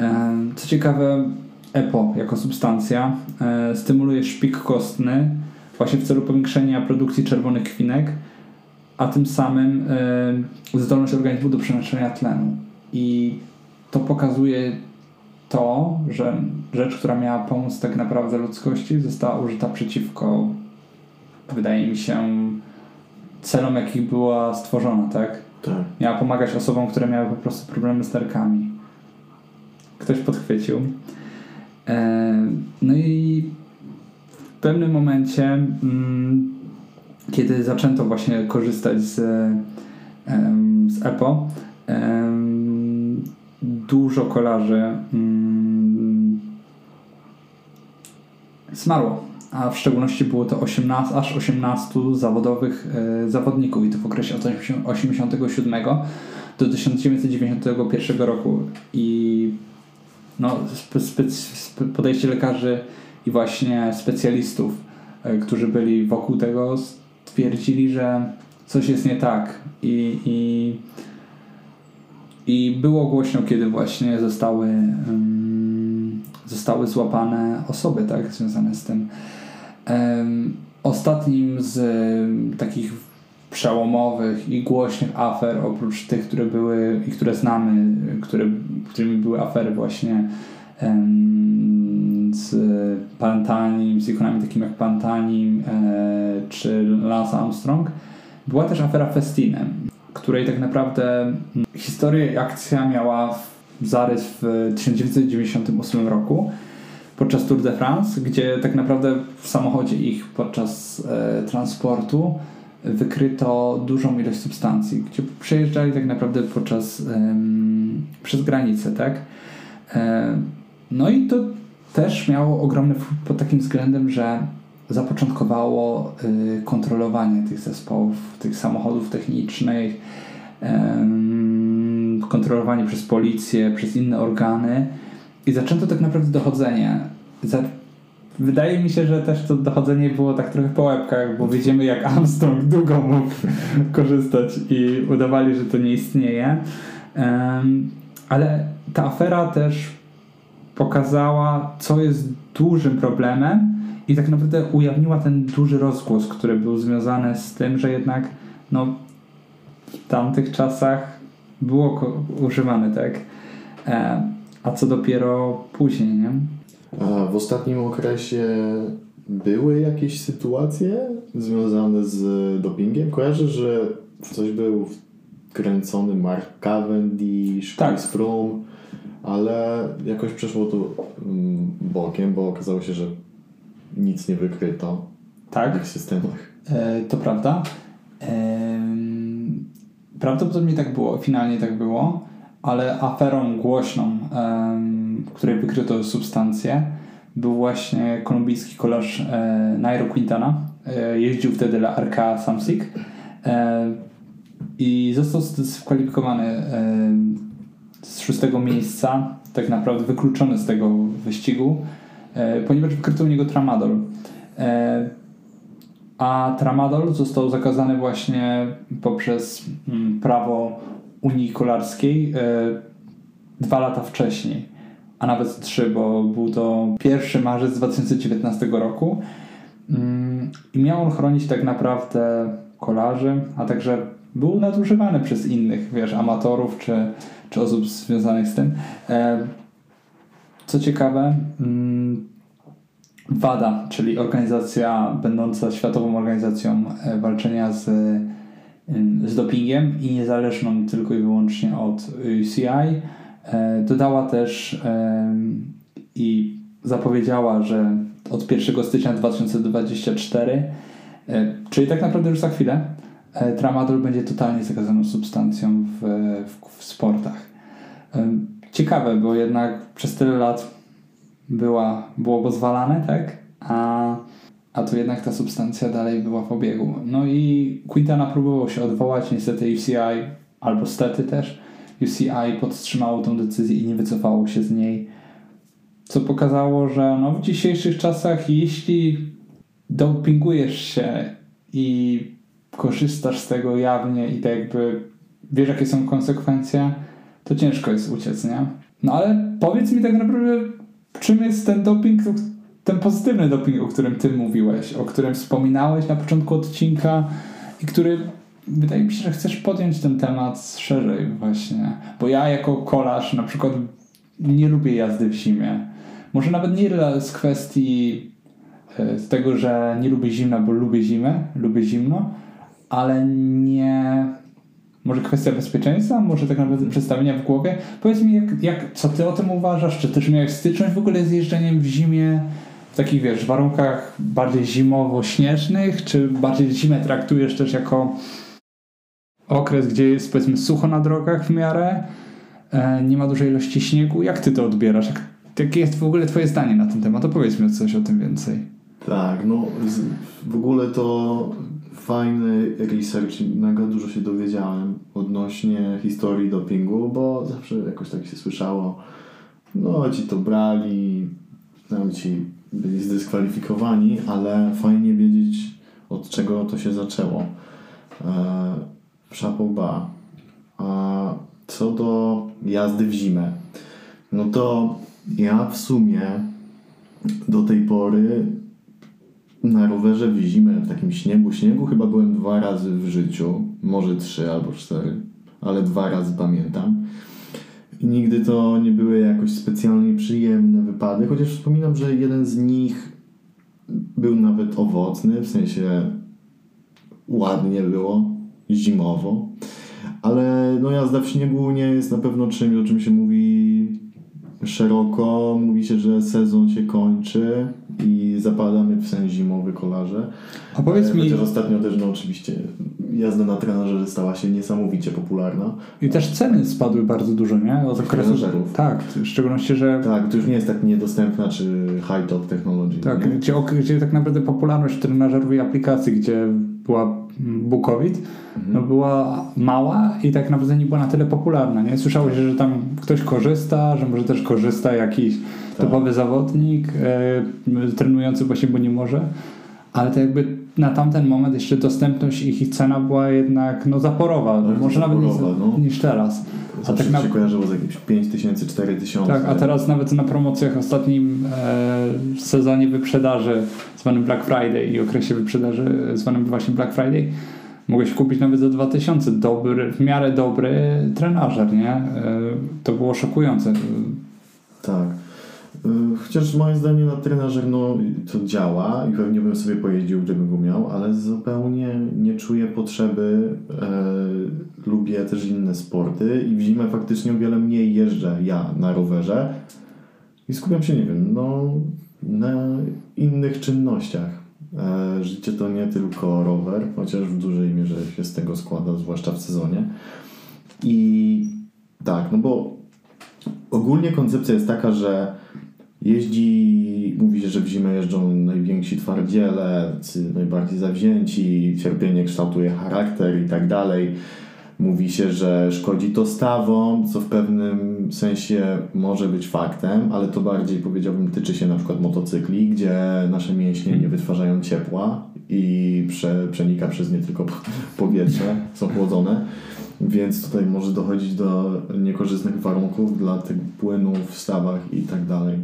Um, co ciekawe, EPO jako substancja e, stymuluje szpik kostny właśnie w celu powiększenia produkcji czerwonych kwinek, a tym samym e, zdolność organizmu do przenoszenia tlenu. I to pokazuje to, że rzecz, która miała pomóc tak naprawdę ludzkości, została użyta przeciwko, wydaje mi się, celom, jakich była stworzona, tak? Tak. Miała pomagać osobom, które miały po prostu problemy z nerkami. Ktoś podchwycił. E, no i w pewnym momencie, mm, kiedy zaczęto właśnie korzystać z, z EPO, dużo kolarzy mm, zmarło, a w szczególności było to 18, aż 18 zawodowych e, zawodników i to w okresie od 1987 do 1991 roku. I no, podejście lekarzy i właśnie specjalistów, e, którzy byli wokół tego stwierdzili, że coś jest nie tak i, i i było głośno, kiedy właśnie zostały, um, zostały złapane osoby tak, związane z tym. Um, ostatnim z takich przełomowych i głośnych afer, oprócz tych, które były i które znamy, które, którymi były afery właśnie z Pantanim, z ikonami takimi jak Pantanim e, czy Lance Armstrong, była też afera Festinem której tak naprawdę mm, historia i akcja miała zarys w 1998 roku podczas Tour de France, gdzie tak naprawdę w samochodzie ich podczas e, transportu wykryto dużą ilość substancji, gdzie przejeżdżali tak naprawdę podczas przez granicę, tak? E, no i to też miało ogromny wpływ pod takim względem, że zapoczątkowało y, kontrolowanie tych zespołów, tych samochodów technicznych, kontrolowanie przez policję, przez inne organy i zaczęto tak naprawdę dochodzenie. Wydaje mi się, że też to dochodzenie było tak trochę po łebkach, bo widzimy jak Armstrong długo mógł korzystać i udawali, że to nie istnieje. Ale ta afera też pokazała, co jest dużym problemem i tak naprawdę ujawniła ten duży rozgłos, który był związany z tym, że jednak no, w tamtych czasach było używane, tak? E, a co dopiero później, nie? A w ostatnim okresie były jakieś sytuacje związane z dopingiem? Kojarzę, że coś był kręcony Mark Cavendish, Tak. Chris Froome, ale jakoś przeszło to mm, bokiem, bo okazało się, że nic nie wykryto w Tak, ich systemach. e, to prawda. Em, Prawdopodobnie tak było, finalnie tak było, ale aferą głośną, w której wykryto substancję, był właśnie kolumbijski kolarz e, Nairo Quintana. E, Jeździł wtedy dla RK Samsic e, i został zdyskwalifikowany e, z szóstego miejsca, tak naprawdę wykluczony z tego wyścigu, e, ponieważ wykryto u niego tramadol. E, a tramadol został zakazany właśnie poprzez mm, prawo Unii Kolarskiej dwa lata wcześniej, a nawet trzy, bo był to 1 marzec 2019 roku Mm, i miał on chronić tak naprawdę kolarzy, a także był nadużywany przez innych, wiesz, amatorów czy, czy osób związanych z tym. E, Co ciekawe, mm, WADA, czyli organizacja będąca światową organizacją e, walczenia z, z dopingiem i niezależną tylko i wyłącznie od UCI, e, dodała też i zapowiedziała, że od 1 stycznia 2024, e, czyli tak naprawdę już za chwilę, e, tramadol będzie totalnie zakazaną substancją w, w, w sportach. Ciekawe, bo jednak przez tyle lat była, było pozwalane, tak? A, a tu jednak ta substancja dalej była w obiegu. No i Quintana próbował się odwołać, niestety UCI, albo stety też, UCI podtrzymało tą decyzję i nie wycofało się z niej, co pokazało, że no w dzisiejszych czasach jeśli dopingujesz się i korzystasz z tego jawnie i tak jakby wiesz jakie są konsekwencje, to ciężko jest uciec, nie? No ale powiedz mi tak naprawdę, czym jest ten doping, ten pozytywny doping, o którym ty mówiłeś, o którym wspominałeś na początku odcinka i który wydaje mi się, że chcesz podjąć ten temat szerzej właśnie. Bo ja jako kolarz na przykład nie lubię jazdy w zimie. Może nawet nie z kwestii e, z tego, że nie lubię zimna, bo lubię zimę, lubię zimno, ale nie... Może kwestia bezpieczeństwa, może tak naprawdę przedstawienia w głowie. Powiedz mi, jak, jak, co ty o tym uważasz? Czy też miałeś styczność w ogóle z jeżdżeniem w zimie? W takich, wiesz, warunkach bardziej zimowo-śnieżnych? Czy bardziej zimę traktujesz też jako okres, gdzie jest powiedzmy sucho na drogach w miarę? E, nie ma dużej ilości śniegu. Jak ty to odbierasz? Jak, jakie jest w ogóle twoje zdanie na ten temat? Opowiedz mi coś o tym więcej. Tak, no w ogóle to fajny research, mega dużo się dowiedziałem odnośnie historii dopingu, bo zawsze jakoś tak się słyszało, no ci to brali, tam ci byli zdyskwalifikowani, ale fajnie wiedzieć od czego to się zaczęło. Bas. A co do jazdy w zimę, no to ja w sumie do tej pory na rowerze w zimę, w takim śniegu, śniegu chyba byłem dwa razy w życiu, może trzy albo cztery, ale dwa razy pamiętam. Nigdy to nie były jakoś specjalnie przyjemne wypady, chociaż wspominam, że jeden z nich był nawet owocny, w sensie ładnie było, zimowo. Ale no jazda w śniegu nie jest na pewno czymś, o czym się mówi szeroko. Mówi się, że sezon się kończy i zapadamy w sen zimowy kolarze. A powiedz E, mi, Chociaż ostatnio też no oczywiście jazda na trenażerze stała się niesamowicie popularna. i też ceny spadły bardzo dużo, nie? Od okresu. Trenażerów. Tak, w szczególności, że Tak, to już nie jest tak niedostępna czy high-top technology. Tak, gdzie, gdzie tak naprawdę popularność trenażerów i aplikacji, gdzie była Bukowit, no była mała i tak naprawdę nie była na tyle popularna. Nie słyszało się, że tam ktoś korzysta, że może też korzysta jakiś topowy zawodnik e, trenujący właśnie, bo nie może. Ale to jakby na tamten moment jeszcze dostępność ich i cena była jednak no zaporowa, Bardzo może nawet zaporowa, niż, no. niż teraz. A tak na, się kojarzyło z jakimś 5000, 4000. tak, a teraz nawet na promocjach w ostatnim e, sezonie wyprzedaży zwanym Black Friday i okresie wyprzedaży zwanym właśnie Black Friday mogłeś kupić nawet za 2000 dobry, w miarę dobry trenażer, nie? E, to było szokujące. Tak. Y, Chociaż moim zdaniem na trenażer no, to działa i pewnie bym sobie pojeździł, gdybym go miał, ale zupełnie nie czuję potrzeby. E, lubię też inne sporty i w zimę faktycznie o wiele mniej jeżdżę ja na rowerze i skupiam się, nie wiem, no, na innych czynnościach. E, życie to nie tylko rower, chociaż w dużej mierze się z tego składa, zwłaszcza w sezonie. I tak, no bo ogólnie koncepcja jest taka, że jeździ, mówi się, że w zimę jeżdżą najwięksi twardziele, najbardziej zawzięci, cierpienie kształtuje charakter i tak dalej. Mówi się, że szkodzi to stawom, co w pewnym sensie może być faktem, ale to bardziej powiedziałbym tyczy się na przykład motocykli, gdzie nasze mięśnie nie wytwarzają ciepła i prze, przenika przez nie tylko powietrze, są chłodzone. Więc tutaj może dochodzić do niekorzystnych warunków dla tych płynów w stawach i tak dalej,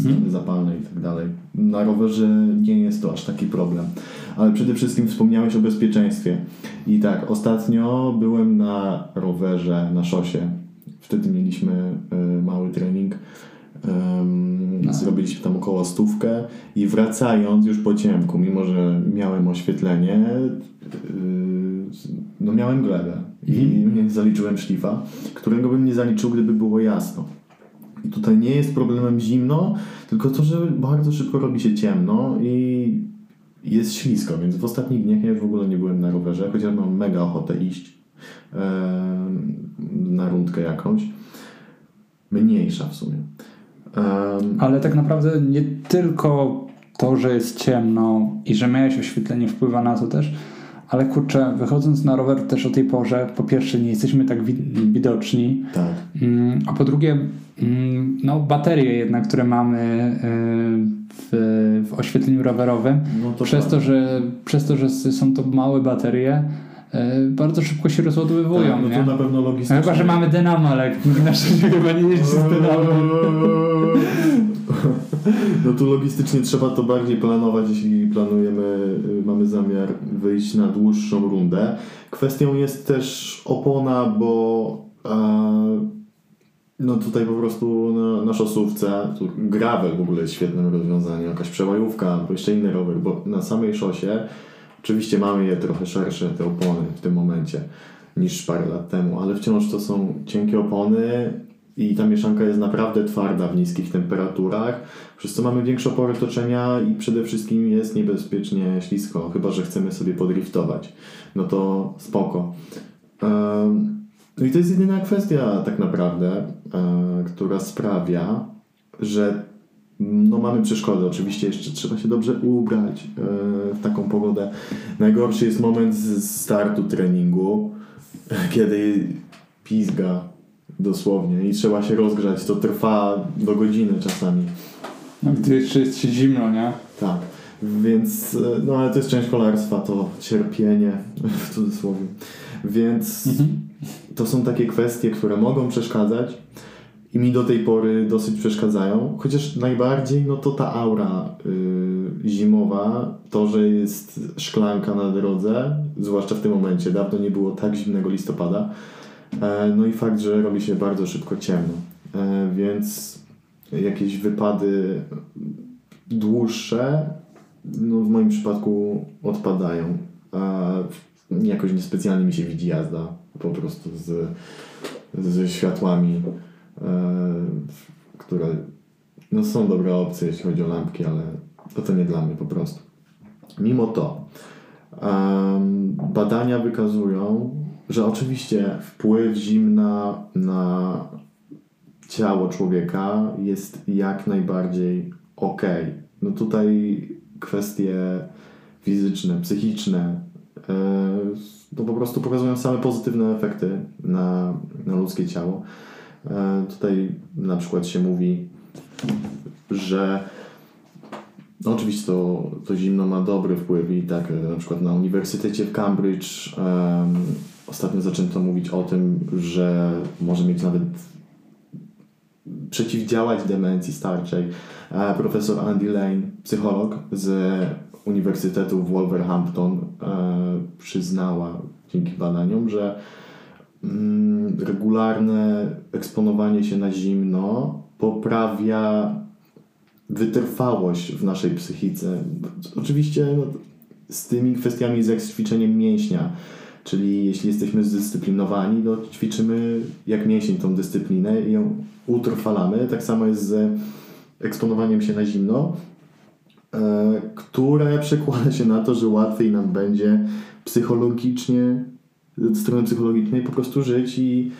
stany zapalne i tak dalej. Na rowerze nie jest to aż taki problem. Ale przede wszystkim wspomniałeś o bezpieczeństwie. I tak, ostatnio byłem na rowerze, na szosie. Wtedy mieliśmy y, mały trening. No. Zrobiliśmy tam około stówkę i wracając już po ciemku, mimo że miałem oświetlenie, yy, no miałem glebę i nie zaliczyłem szlifa, którego bym nie zaliczył, gdyby było jasno. I tutaj nie jest problemem zimno, tylko to, że bardzo szybko robi się ciemno i jest ślisko, więc w ostatnich dniach ja w ogóle nie byłem na rowerze, chociaż mam mega ochotę iść na rundkę jakąś. Mniejsza w sumie. Em, Ale tak naprawdę nie tylko to, że jest ciemno i że miałeś oświetlenie wpływa na to też, ale kurczę, wychodząc na rower też o tej porze, po pierwsze nie jesteśmy tak wi- widoczni, tak. Mm, A po drugie, mm, no, baterie jednak, które mamy y, w, w oświetleniu rowerowym, No to przez, tak. to, że, przez to, że są to małe baterie, bardzo szybko się rozładowywują. Tak, no nie? to na pewno No logistycznie. Chyba, że mamy dynamo, ale na szczęście chyba nie jeździ z dynamo. No tu logistycznie trzeba to bardziej planować, jeśli planujemy, y, mamy zamiar wyjść na dłuższą rundę. Kwestią jest też opona, bo e, no tutaj po prostu na, na szosówce, tu gravel w ogóle jest świetnym rozwiązaniem, jakaś przełajówka albo jeszcze inny rower, bo na samej szosie oczywiście mamy je trochę szersze, te opony w tym momencie niż parę lat temu, ale wciąż to są cienkie opony i ta mieszanka jest naprawdę twarda w niskich temperaturach, przez co mamy większe opory toczenia i przede wszystkim jest niebezpiecznie ślisko, chyba że chcemy sobie podriftować. No to spoko. No i to jest jedyna kwestia tak naprawdę, e, która sprawia, że no mamy przeszkody. Oczywiście jeszcze trzeba się dobrze ubrać e, w taką pogodę. Najgorszy jest moment z startu treningu, kiedy pizga dosłownie i trzeba się rozgrzać. To trwa do godziny czasami. No, gdy jeszcze jest się zimno, nie? Tak. Więc, e, no ale to jest część kolarstwa, to cierpienie w cudzysłowie. Więc to są takie kwestie, które mogą przeszkadzać i mi do tej pory dosyć przeszkadzają. Chociaż najbardziej no to ta aura y, zimowa, to, że jest szklanka na drodze, zwłaszcza w tym momencie, dawno nie było tak zimnego listopada. E, no i fakt, że robi się bardzo szybko ciemno. E, więc jakieś wypady dłuższe no w moim przypadku odpadają. A jakoś niespecjalnie mi się widzi jazda po prostu z, ze światłami, e, które no są dobre opcje, jeśli chodzi o lampki, ale to, to nie dla mnie po prostu. Mimo to badania wykazują, że oczywiście wpływ zimna na ciało człowieka jest jak najbardziej ok. No tutaj kwestie fizyczne, psychiczne, e, no po prostu pokazują same pozytywne efekty na, na ludzkie ciało. E, tutaj na przykład się mówi, że no oczywiście to, to zimno ma dobry wpływ i tak e, na przykład na Uniwersytecie w Cambridge em, ostatnio zaczęto mówić o tym, że może mieć nawet przeciwdziałać demencji starczej. E, Profesor Andy Lane, psycholog z Uniwersytetu w Wolverhampton, e, przyznała dzięki badaniom, że regularne eksponowanie się na zimno poprawia wytrwałość w naszej psychice. Oczywiście no, z tymi kwestiami jak z ćwiczeniem mięśnia. Czyli jeśli jesteśmy zdyscyplinowani, no ćwiczymy jak mięsień tą dyscyplinę i ją utrwalamy. Tak samo jest z eksponowaniem się na zimno, e, które przekłada się na to, że łatwiej nam będzie psychologicznie, z strony psychologicznej po prostu żyć i,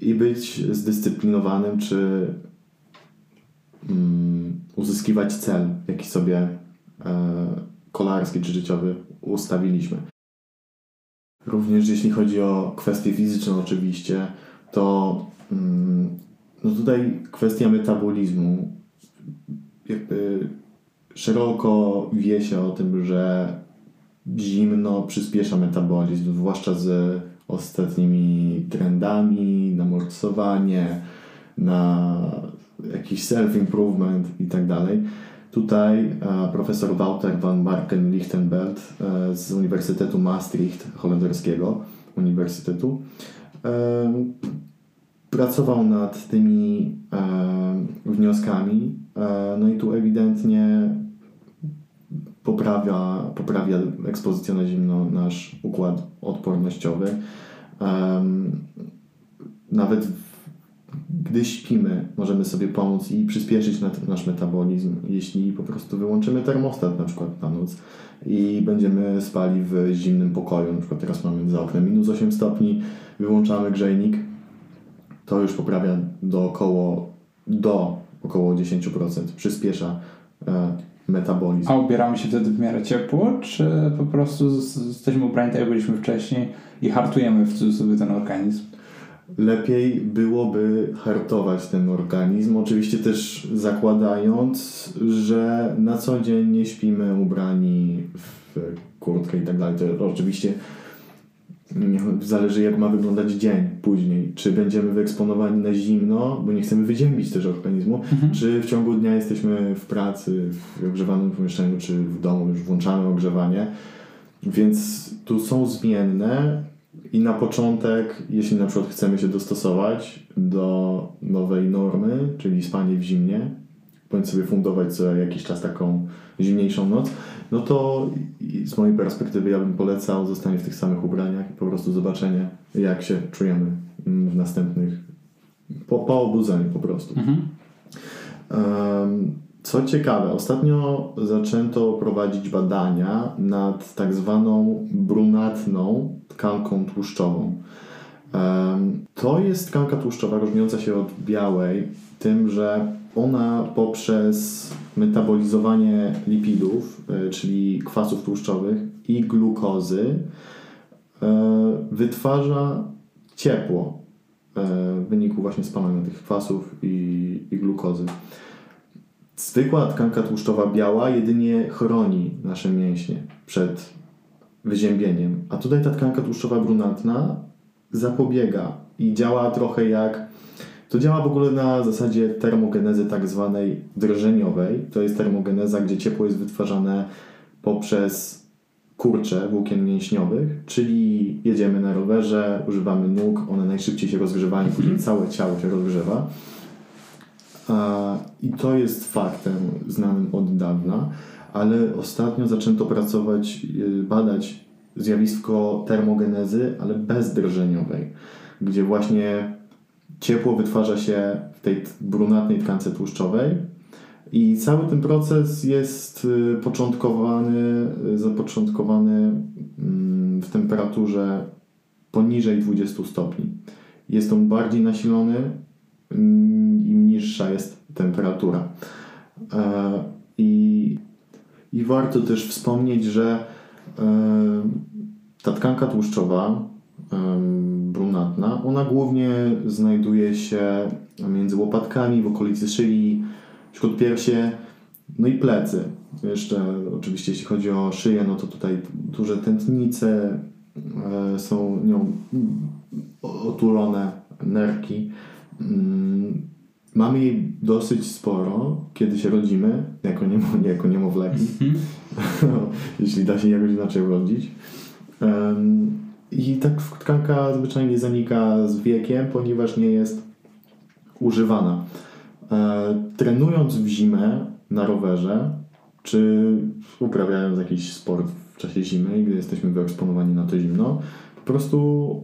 i być zdyscyplinowanym, czy mm, uzyskiwać cel, jaki sobie e, kolarski czy życiowy ustawiliśmy. Również jeśli chodzi o kwestie fizyczne oczywiście, to mm, no tutaj kwestia metabolizmu jakby szeroko wie się o tym, że zimno przyspiesza metabolizm, zwłaszcza z ostatnimi trendami na morsowanie, na jakiś self-improvement i tak dalej. Tutaj e, profesor Wouter van Marken-Lichtenbelt e, z Uniwersytetu Maastricht, holenderskiego uniwersytetu, e, pracował nad tymi wnioskami. No i tu ewidentnie poprawia, poprawia ekspozycja na zimno nasz układ odpornościowy. Nawet gdy śpimy, możemy sobie pomóc i przyspieszyć nasz metabolizm, jeśli po prostu wyłączymy termostat na przykład na noc i będziemy spali w zimnym pokoju. Na przykład teraz mamy za oknem minus 8 stopni, wyłączamy grzejnik, to już poprawia do około, do około 10%, przyspiesza e, metabolizm. A ubieramy się wtedy w miarę ciepło, czy po prostu jesteśmy ubrani tak jak byliśmy wcześniej i hartujemy w cudzysłowie ten organizm? lepiej byłoby hartować ten organizm. Oczywiście też zakładając, że na co dzień nie śpimy ubrani w kurtkę i tak dalej. To oczywiście zależy jak ma wyglądać dzień później. Czy będziemy wyeksponowani na zimno, bo nie chcemy wyziębić też organizmu, mhm. czy w ciągu dnia jesteśmy w pracy, w ogrzewanym pomieszczeniu, czy w domu już włączamy ogrzewanie. Więc tu są zmienne i na początek, jeśli na przykład chcemy się dostosować do nowej normy, czyli spanie w zimnie, bądź sobie fundować co jakiś czas taką zimniejszą noc, no to z mojej perspektywy ja bym polecał zostanie w tych samych ubraniach i po prostu zobaczenie, jak się czujemy w następnych, po, po obudzeniu po prostu. Mhm. Co ciekawe, ostatnio zaczęto prowadzić badania nad tak zwaną brunatną tkanką tłuszczową. To jest tkanka tłuszczowa różniąca się od białej tym, że ona poprzez metabolizowanie lipidów, e, czyli kwasów tłuszczowych i glukozy e, wytwarza ciepło e, w wyniku właśnie spalania tych kwasów i, i glukozy. Zwykła tkanka tłuszczowa biała jedynie chroni nasze mięśnie przed wyziębieniem, a tutaj ta tkanka tłuszczowa brunatna zapobiega i działa trochę jak. To działa w ogóle na zasadzie termogenezy tak zwanej drżeniowej. To jest termogeneza, gdzie ciepło jest wytwarzane poprzez kurcze włókien mięśniowych, czyli jedziemy na rowerze, używamy nóg, one najszybciej się rozgrzewają, później całe ciało się rozgrzewa. I to jest faktem znanym od dawna, ale ostatnio zaczęto pracować, y, badać zjawisko termogenezy, ale bezdrżeniowej, gdzie właśnie ciepło wytwarza się w tej brunatnej tkance tłuszczowej i cały ten proces jest y, początkowany, y, zapoczątkowany mm, w temperaturze poniżej 20 stopni. Jest on bardziej nasilony, Mm, im niższa jest temperatura. E, I, i warto też wspomnieć, że e, ta tkanka tłuszczowa, brunatna, ona głównie znajduje się między łopatkami, w okolicy szyi, wśród piersie, no i plecy. Jeszcze oczywiście jeśli chodzi o szyję, no to tutaj duże tętnice e, są nią otulone nerki. Mm, mamy jej dosyć sporo, kiedy się rodzimy, jako, niemo, jako niemowlaki, mm-hmm. jeśli da się jakoś inaczej urodzić. Um, I tak tkanka zwyczajnie zanika z wiekiem, ponieważ nie jest używana. e, trenując w zimę na rowerze, czy uprawiając jakiś sport w czasie zimy, gdy jesteśmy wyeksponowani na to zimno, po prostu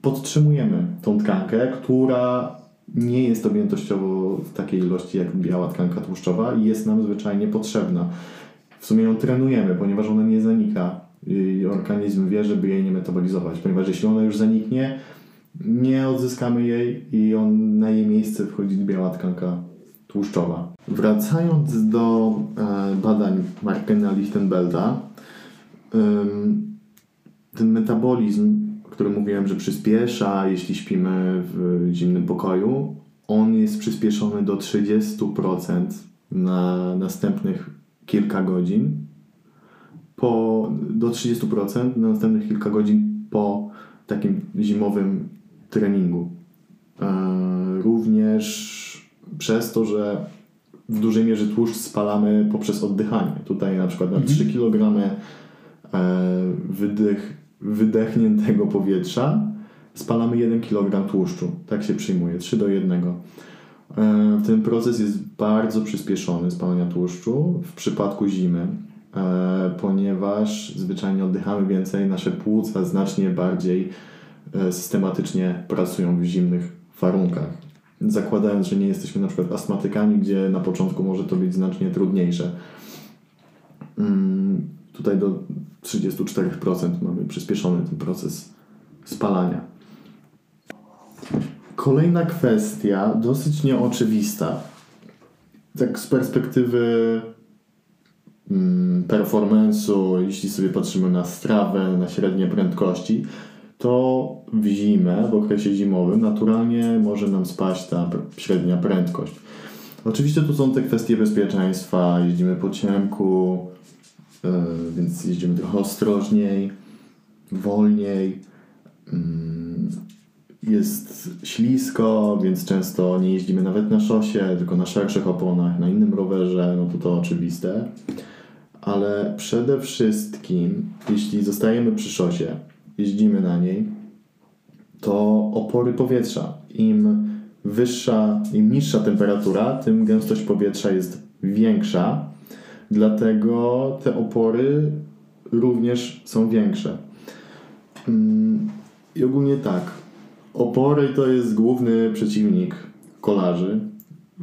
podtrzymujemy tą tkankę, która nie jest objętościowo w takiej ilości jak biała tkanka tłuszczowa i jest nam zwyczajnie potrzebna. W sumie ją trenujemy, ponieważ ona nie zanika i organizm wie, żeby jej nie metabolizować, ponieważ jeśli ona już zaniknie, nie odzyskamy jej i on, na jej miejsce wchodzi biała tkanka tłuszczowa. Wracając do e, badań Markena Lichtenbelda, ten metabolizm, o którym mówiłem, że przyspiesza, jeśli śpimy w zimnym pokoju, on jest przyspieszony do 30% na następnych kilka godzin. Po, do 30% na następnych kilka godzin po takim zimowym treningu. E, również przez to, że w dużej mierze tłuszcz spalamy poprzez oddychanie. Tutaj na przykład na 3 mhm. kg wydech, wydechniętego powietrza spalamy 1 kg tłuszczu. Tak się przyjmuje, 3 do 1. E, ten proces jest bardzo przyspieszony spalania tłuszczu w przypadku zimy, ponieważ zwyczajnie oddychamy więcej, nasze płuca znacznie bardziej systematycznie pracują w zimnych warunkach zakładając, że nie jesteśmy na przykład astmatykami, gdzie na początku może to być znacznie trudniejsze. Mm, tutaj do 34% mamy przyspieszony ten proces spalania. Kolejna kwestia, dosyć nieoczywista. Tak z perspektywy performance'u, jeśli sobie patrzymy na strawę, na średnie prędkości, to w zimę, w okresie zimowym, naturalnie może nam spaść ta średnia prędkość. Oczywiście tu są te kwestie bezpieczeństwa, jeździmy po ciemku, yy, więc jeździmy trochę ostrożniej, wolniej. Yy, jest ślisko, więc często nie jeździmy nawet na szosie, tylko na szerszych oponach, na innym rowerze, no to to oczywiste. Ale przede wszystkim, jeśli zostajemy przy szosie, jeździmy na niej, to opory powietrza. Im wyższa, im niższa temperatura, tym gęstość powietrza jest większa, dlatego te opory również są większe. Mm, I ogólnie tak. Opory to jest główny przeciwnik kolarzy,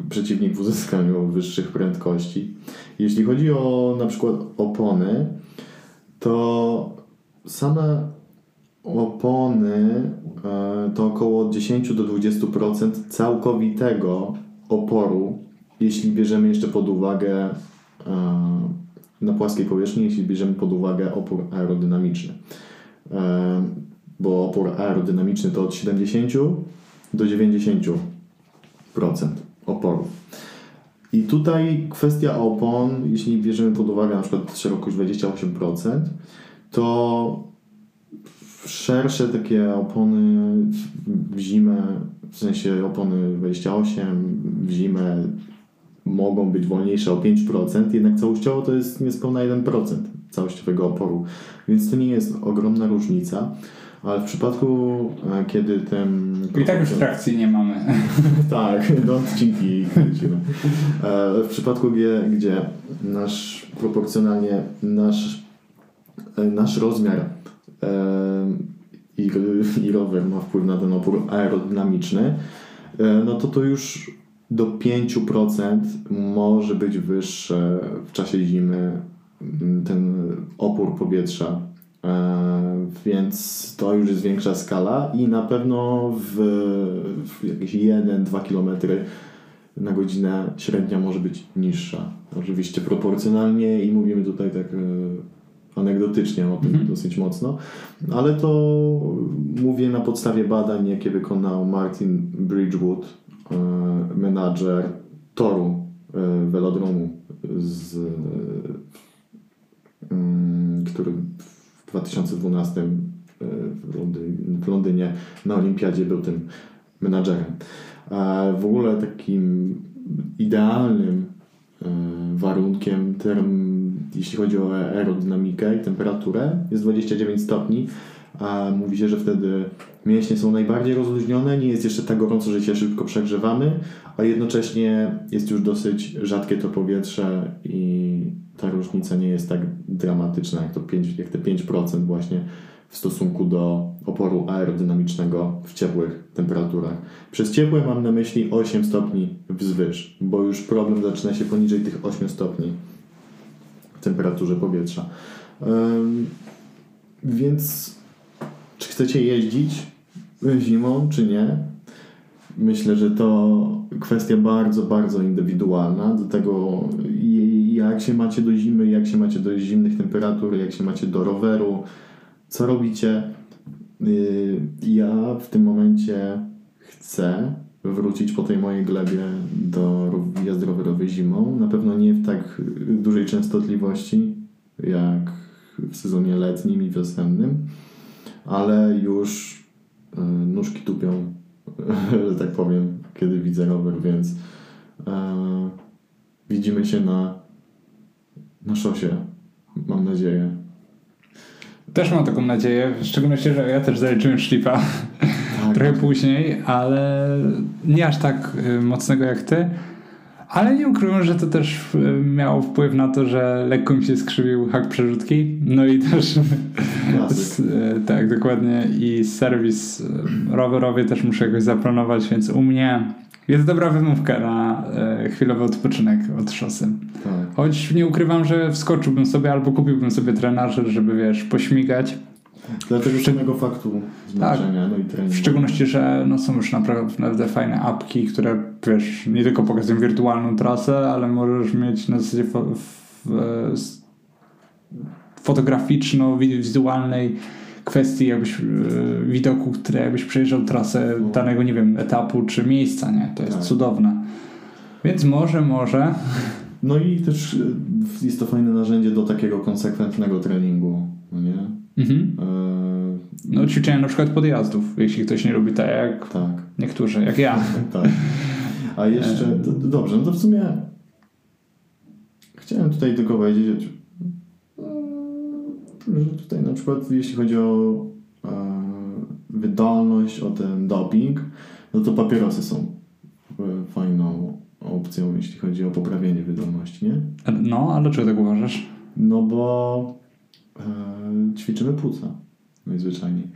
przeciwnik w uzyskaniu wyższych prędkości. Jeśli chodzi o na przykład opony, to same opony e, to około 10 do 20% całkowitego oporu, jeśli bierzemy jeszcze pod uwagę e, na płaskiej powierzchni, jeśli bierzemy pod uwagę opór aerodynamiczny. E, bo opór aerodynamiczny to od 70 do 90% oporu. I tutaj kwestia opon, jeśli bierzemy pod uwagę na przykład szerokość 28%, to szersze takie opony w zimę, w sensie opony 28 w zimę mogą być wolniejsze o 5%, jednak całościowo to jest niespełna 1% całościowego oporu, więc to nie jest ogromna różnica. Ale w przypadku, e, kiedy ten. I tak już trakcji nie mamy. tak, do odcinki kręcimy. E, w przypadku, gdzie, gdzie nasz proporcjonalnie nasz, e, nasz rozmiar i, i rower ma wpływ na ten opór aerodynamiczny, no to to już do 5% może być wyższe w czasie zimy ten opór powietrza. Więc to już jest większa skala i na pewno w, w jakieś 1-2 km na godzinę średnia może być niższa. Oczywiście proporcjonalnie i mówimy tutaj tak anegdotycznie o tym -hmm. dosyć mocno, ale to mówię na podstawie badań, jakie wykonał Martin Bridgewood, e, menadżer toru e, velodromu, z, który w 2012 e, w, Londynie, w Londynie na Olimpiadzie był tym menadżerem. W ogóle takim idealnym warunkiem term jeśli chodzi o aerodynamikę i temperaturę, jest 29 stopni, A mówi się, że wtedy mięśnie są najbardziej rozluźnione, nie jest jeszcze tak gorąco, że się szybko przegrzewamy, a jednocześnie jest już dosyć rzadkie to powietrze i ta różnica nie jest tak dramatyczna jak, to 5, jak te 5% właśnie w stosunku do oporu aerodynamicznego w ciepłych temperaturach. Przez ciepłe mam na myśli 8 stopni wzwyż, bo już problem zaczyna się poniżej tych 8 stopni w temperaturze powietrza. Więc czy chcecie jeździć zimą, czy nie? Myślę, że to kwestia bardzo, bardzo indywidualna. Do tego, jak się macie do zimy, jak się macie do zimnych temperatur, jak się macie do roweru, co robicie. Y, ja w tym momencie chcę wrócić po tej mojej glebie do jazdy rowerowej zimą. Na pewno nie w tak dużej częstotliwości jak w sezonie letnim i wiosennym, ale już y, nóżki tupią, że tak powiem, kiedy widzę rower, więc e, widzimy się na, na szosie, mam nadzieję. Też mam taką nadzieję, w szczególności, że ja też zaliczyłem szlipa tak. trochę później, ale nie aż tak y, mocnego jak ty. Ale nie ukrywam, że to też y, miało wpływ na to, że lekko mi się skrzywił hak przerzutki. No i też s, tak, dokładnie. I serwis y, rowerowy też muszę jakoś zaplanować, więc u mnie jest dobra wymówka na e, chwilowy odpoczynek od szosy. Tak. Choć nie ukrywam, że wskoczyłbym sobie albo kupiłbym sobie trenażer, żeby wiesz, pośmigać. Dlatego samego faktu zmęczenia, tak. no i treningu. W szczególności, że no, są już naprawdę fajne apki, które wiesz, nie tylko pokazują wirtualną trasę, ale możesz mieć na zasadzie fo fotograficzno-wizualnej kwestii jakbyś e, widoku, które jakbyś przejrzał trasę no. danego, nie wiem, etapu czy miejsca, nie? To jest tak. cudowne. Więc może, może. No i też e, jest to fajne narzędzie do takiego konsekwentnego treningu, no nie? Mhm. E... No ćwiczenia na przykład podjazdów, jeśli ktoś nie lubi tak jak tak. niektórzy, jak ja. tak. A jeszcze, to, dobrze, no to w sumie chciałem tutaj tylko powiedzieć, że tutaj na przykład jeśli chodzi o e, wydolność, o ten doping, no to papierosy są e, fajną opcją, jeśli chodzi o poprawienie wydolności, nie? No, ale dlaczego tak uważasz? No bo e, ćwiczymy płuca najzwyczajniej.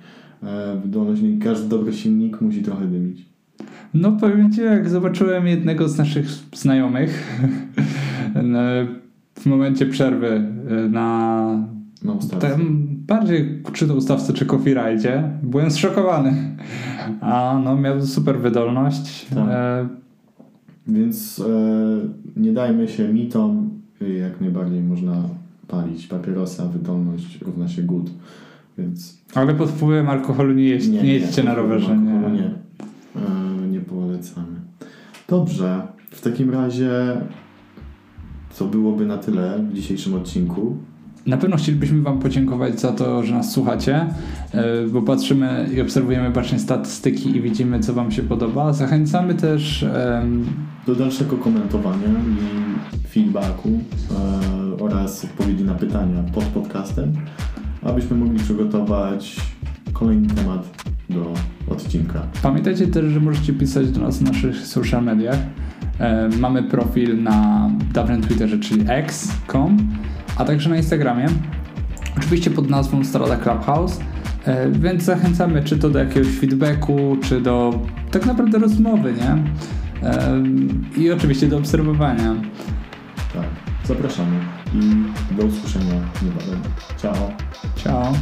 E, wydolność, każdy dobry silnik musi trochę dymić. No powiem Ci, jak zobaczyłem jednego z naszych znajomych w momencie przerwy e, na na ustawce. Bardziej czy to ustawce, czy copyrightie, byłem zszokowany. A no, miał super wydolność. Tak. E... Więc e, nie dajmy się mitom, jak najbardziej można palić papierosa, wydolność równa się good. Więc... Ale pod wpływem alkoholu nie, jeźdź, nie, nie jedźcie na rowerze. Nie, nie. E, nie polecamy. Dobrze, w takim razie co byłoby na tyle w dzisiejszym odcinku. Na pewno chcielibyśmy Wam podziękować za to, że nas słuchacie, e, bo patrzymy i obserwujemy bacznie statystyki i widzimy, co Wam się podoba. Zachęcamy też do dalszego komentowania i feedbacku oraz odpowiedzi na pytania pod podcastem, abyśmy mogli przygotować kolejny temat do odcinka. Pamiętajcie też, że możecie pisać do nas w naszych social mediach. E, mamy profil na dawnym Twitterze, czyli x.com a także na Instagramie. Oczywiście pod nazwą Strada Clubhouse. E, więc zachęcamy czy to do jakiegoś feedbacku, czy do tak naprawdę rozmowy, nie? E, I oczywiście do obserwowania. Tak, zapraszamy i do usłyszenia niebawem. Ciao. Ciao.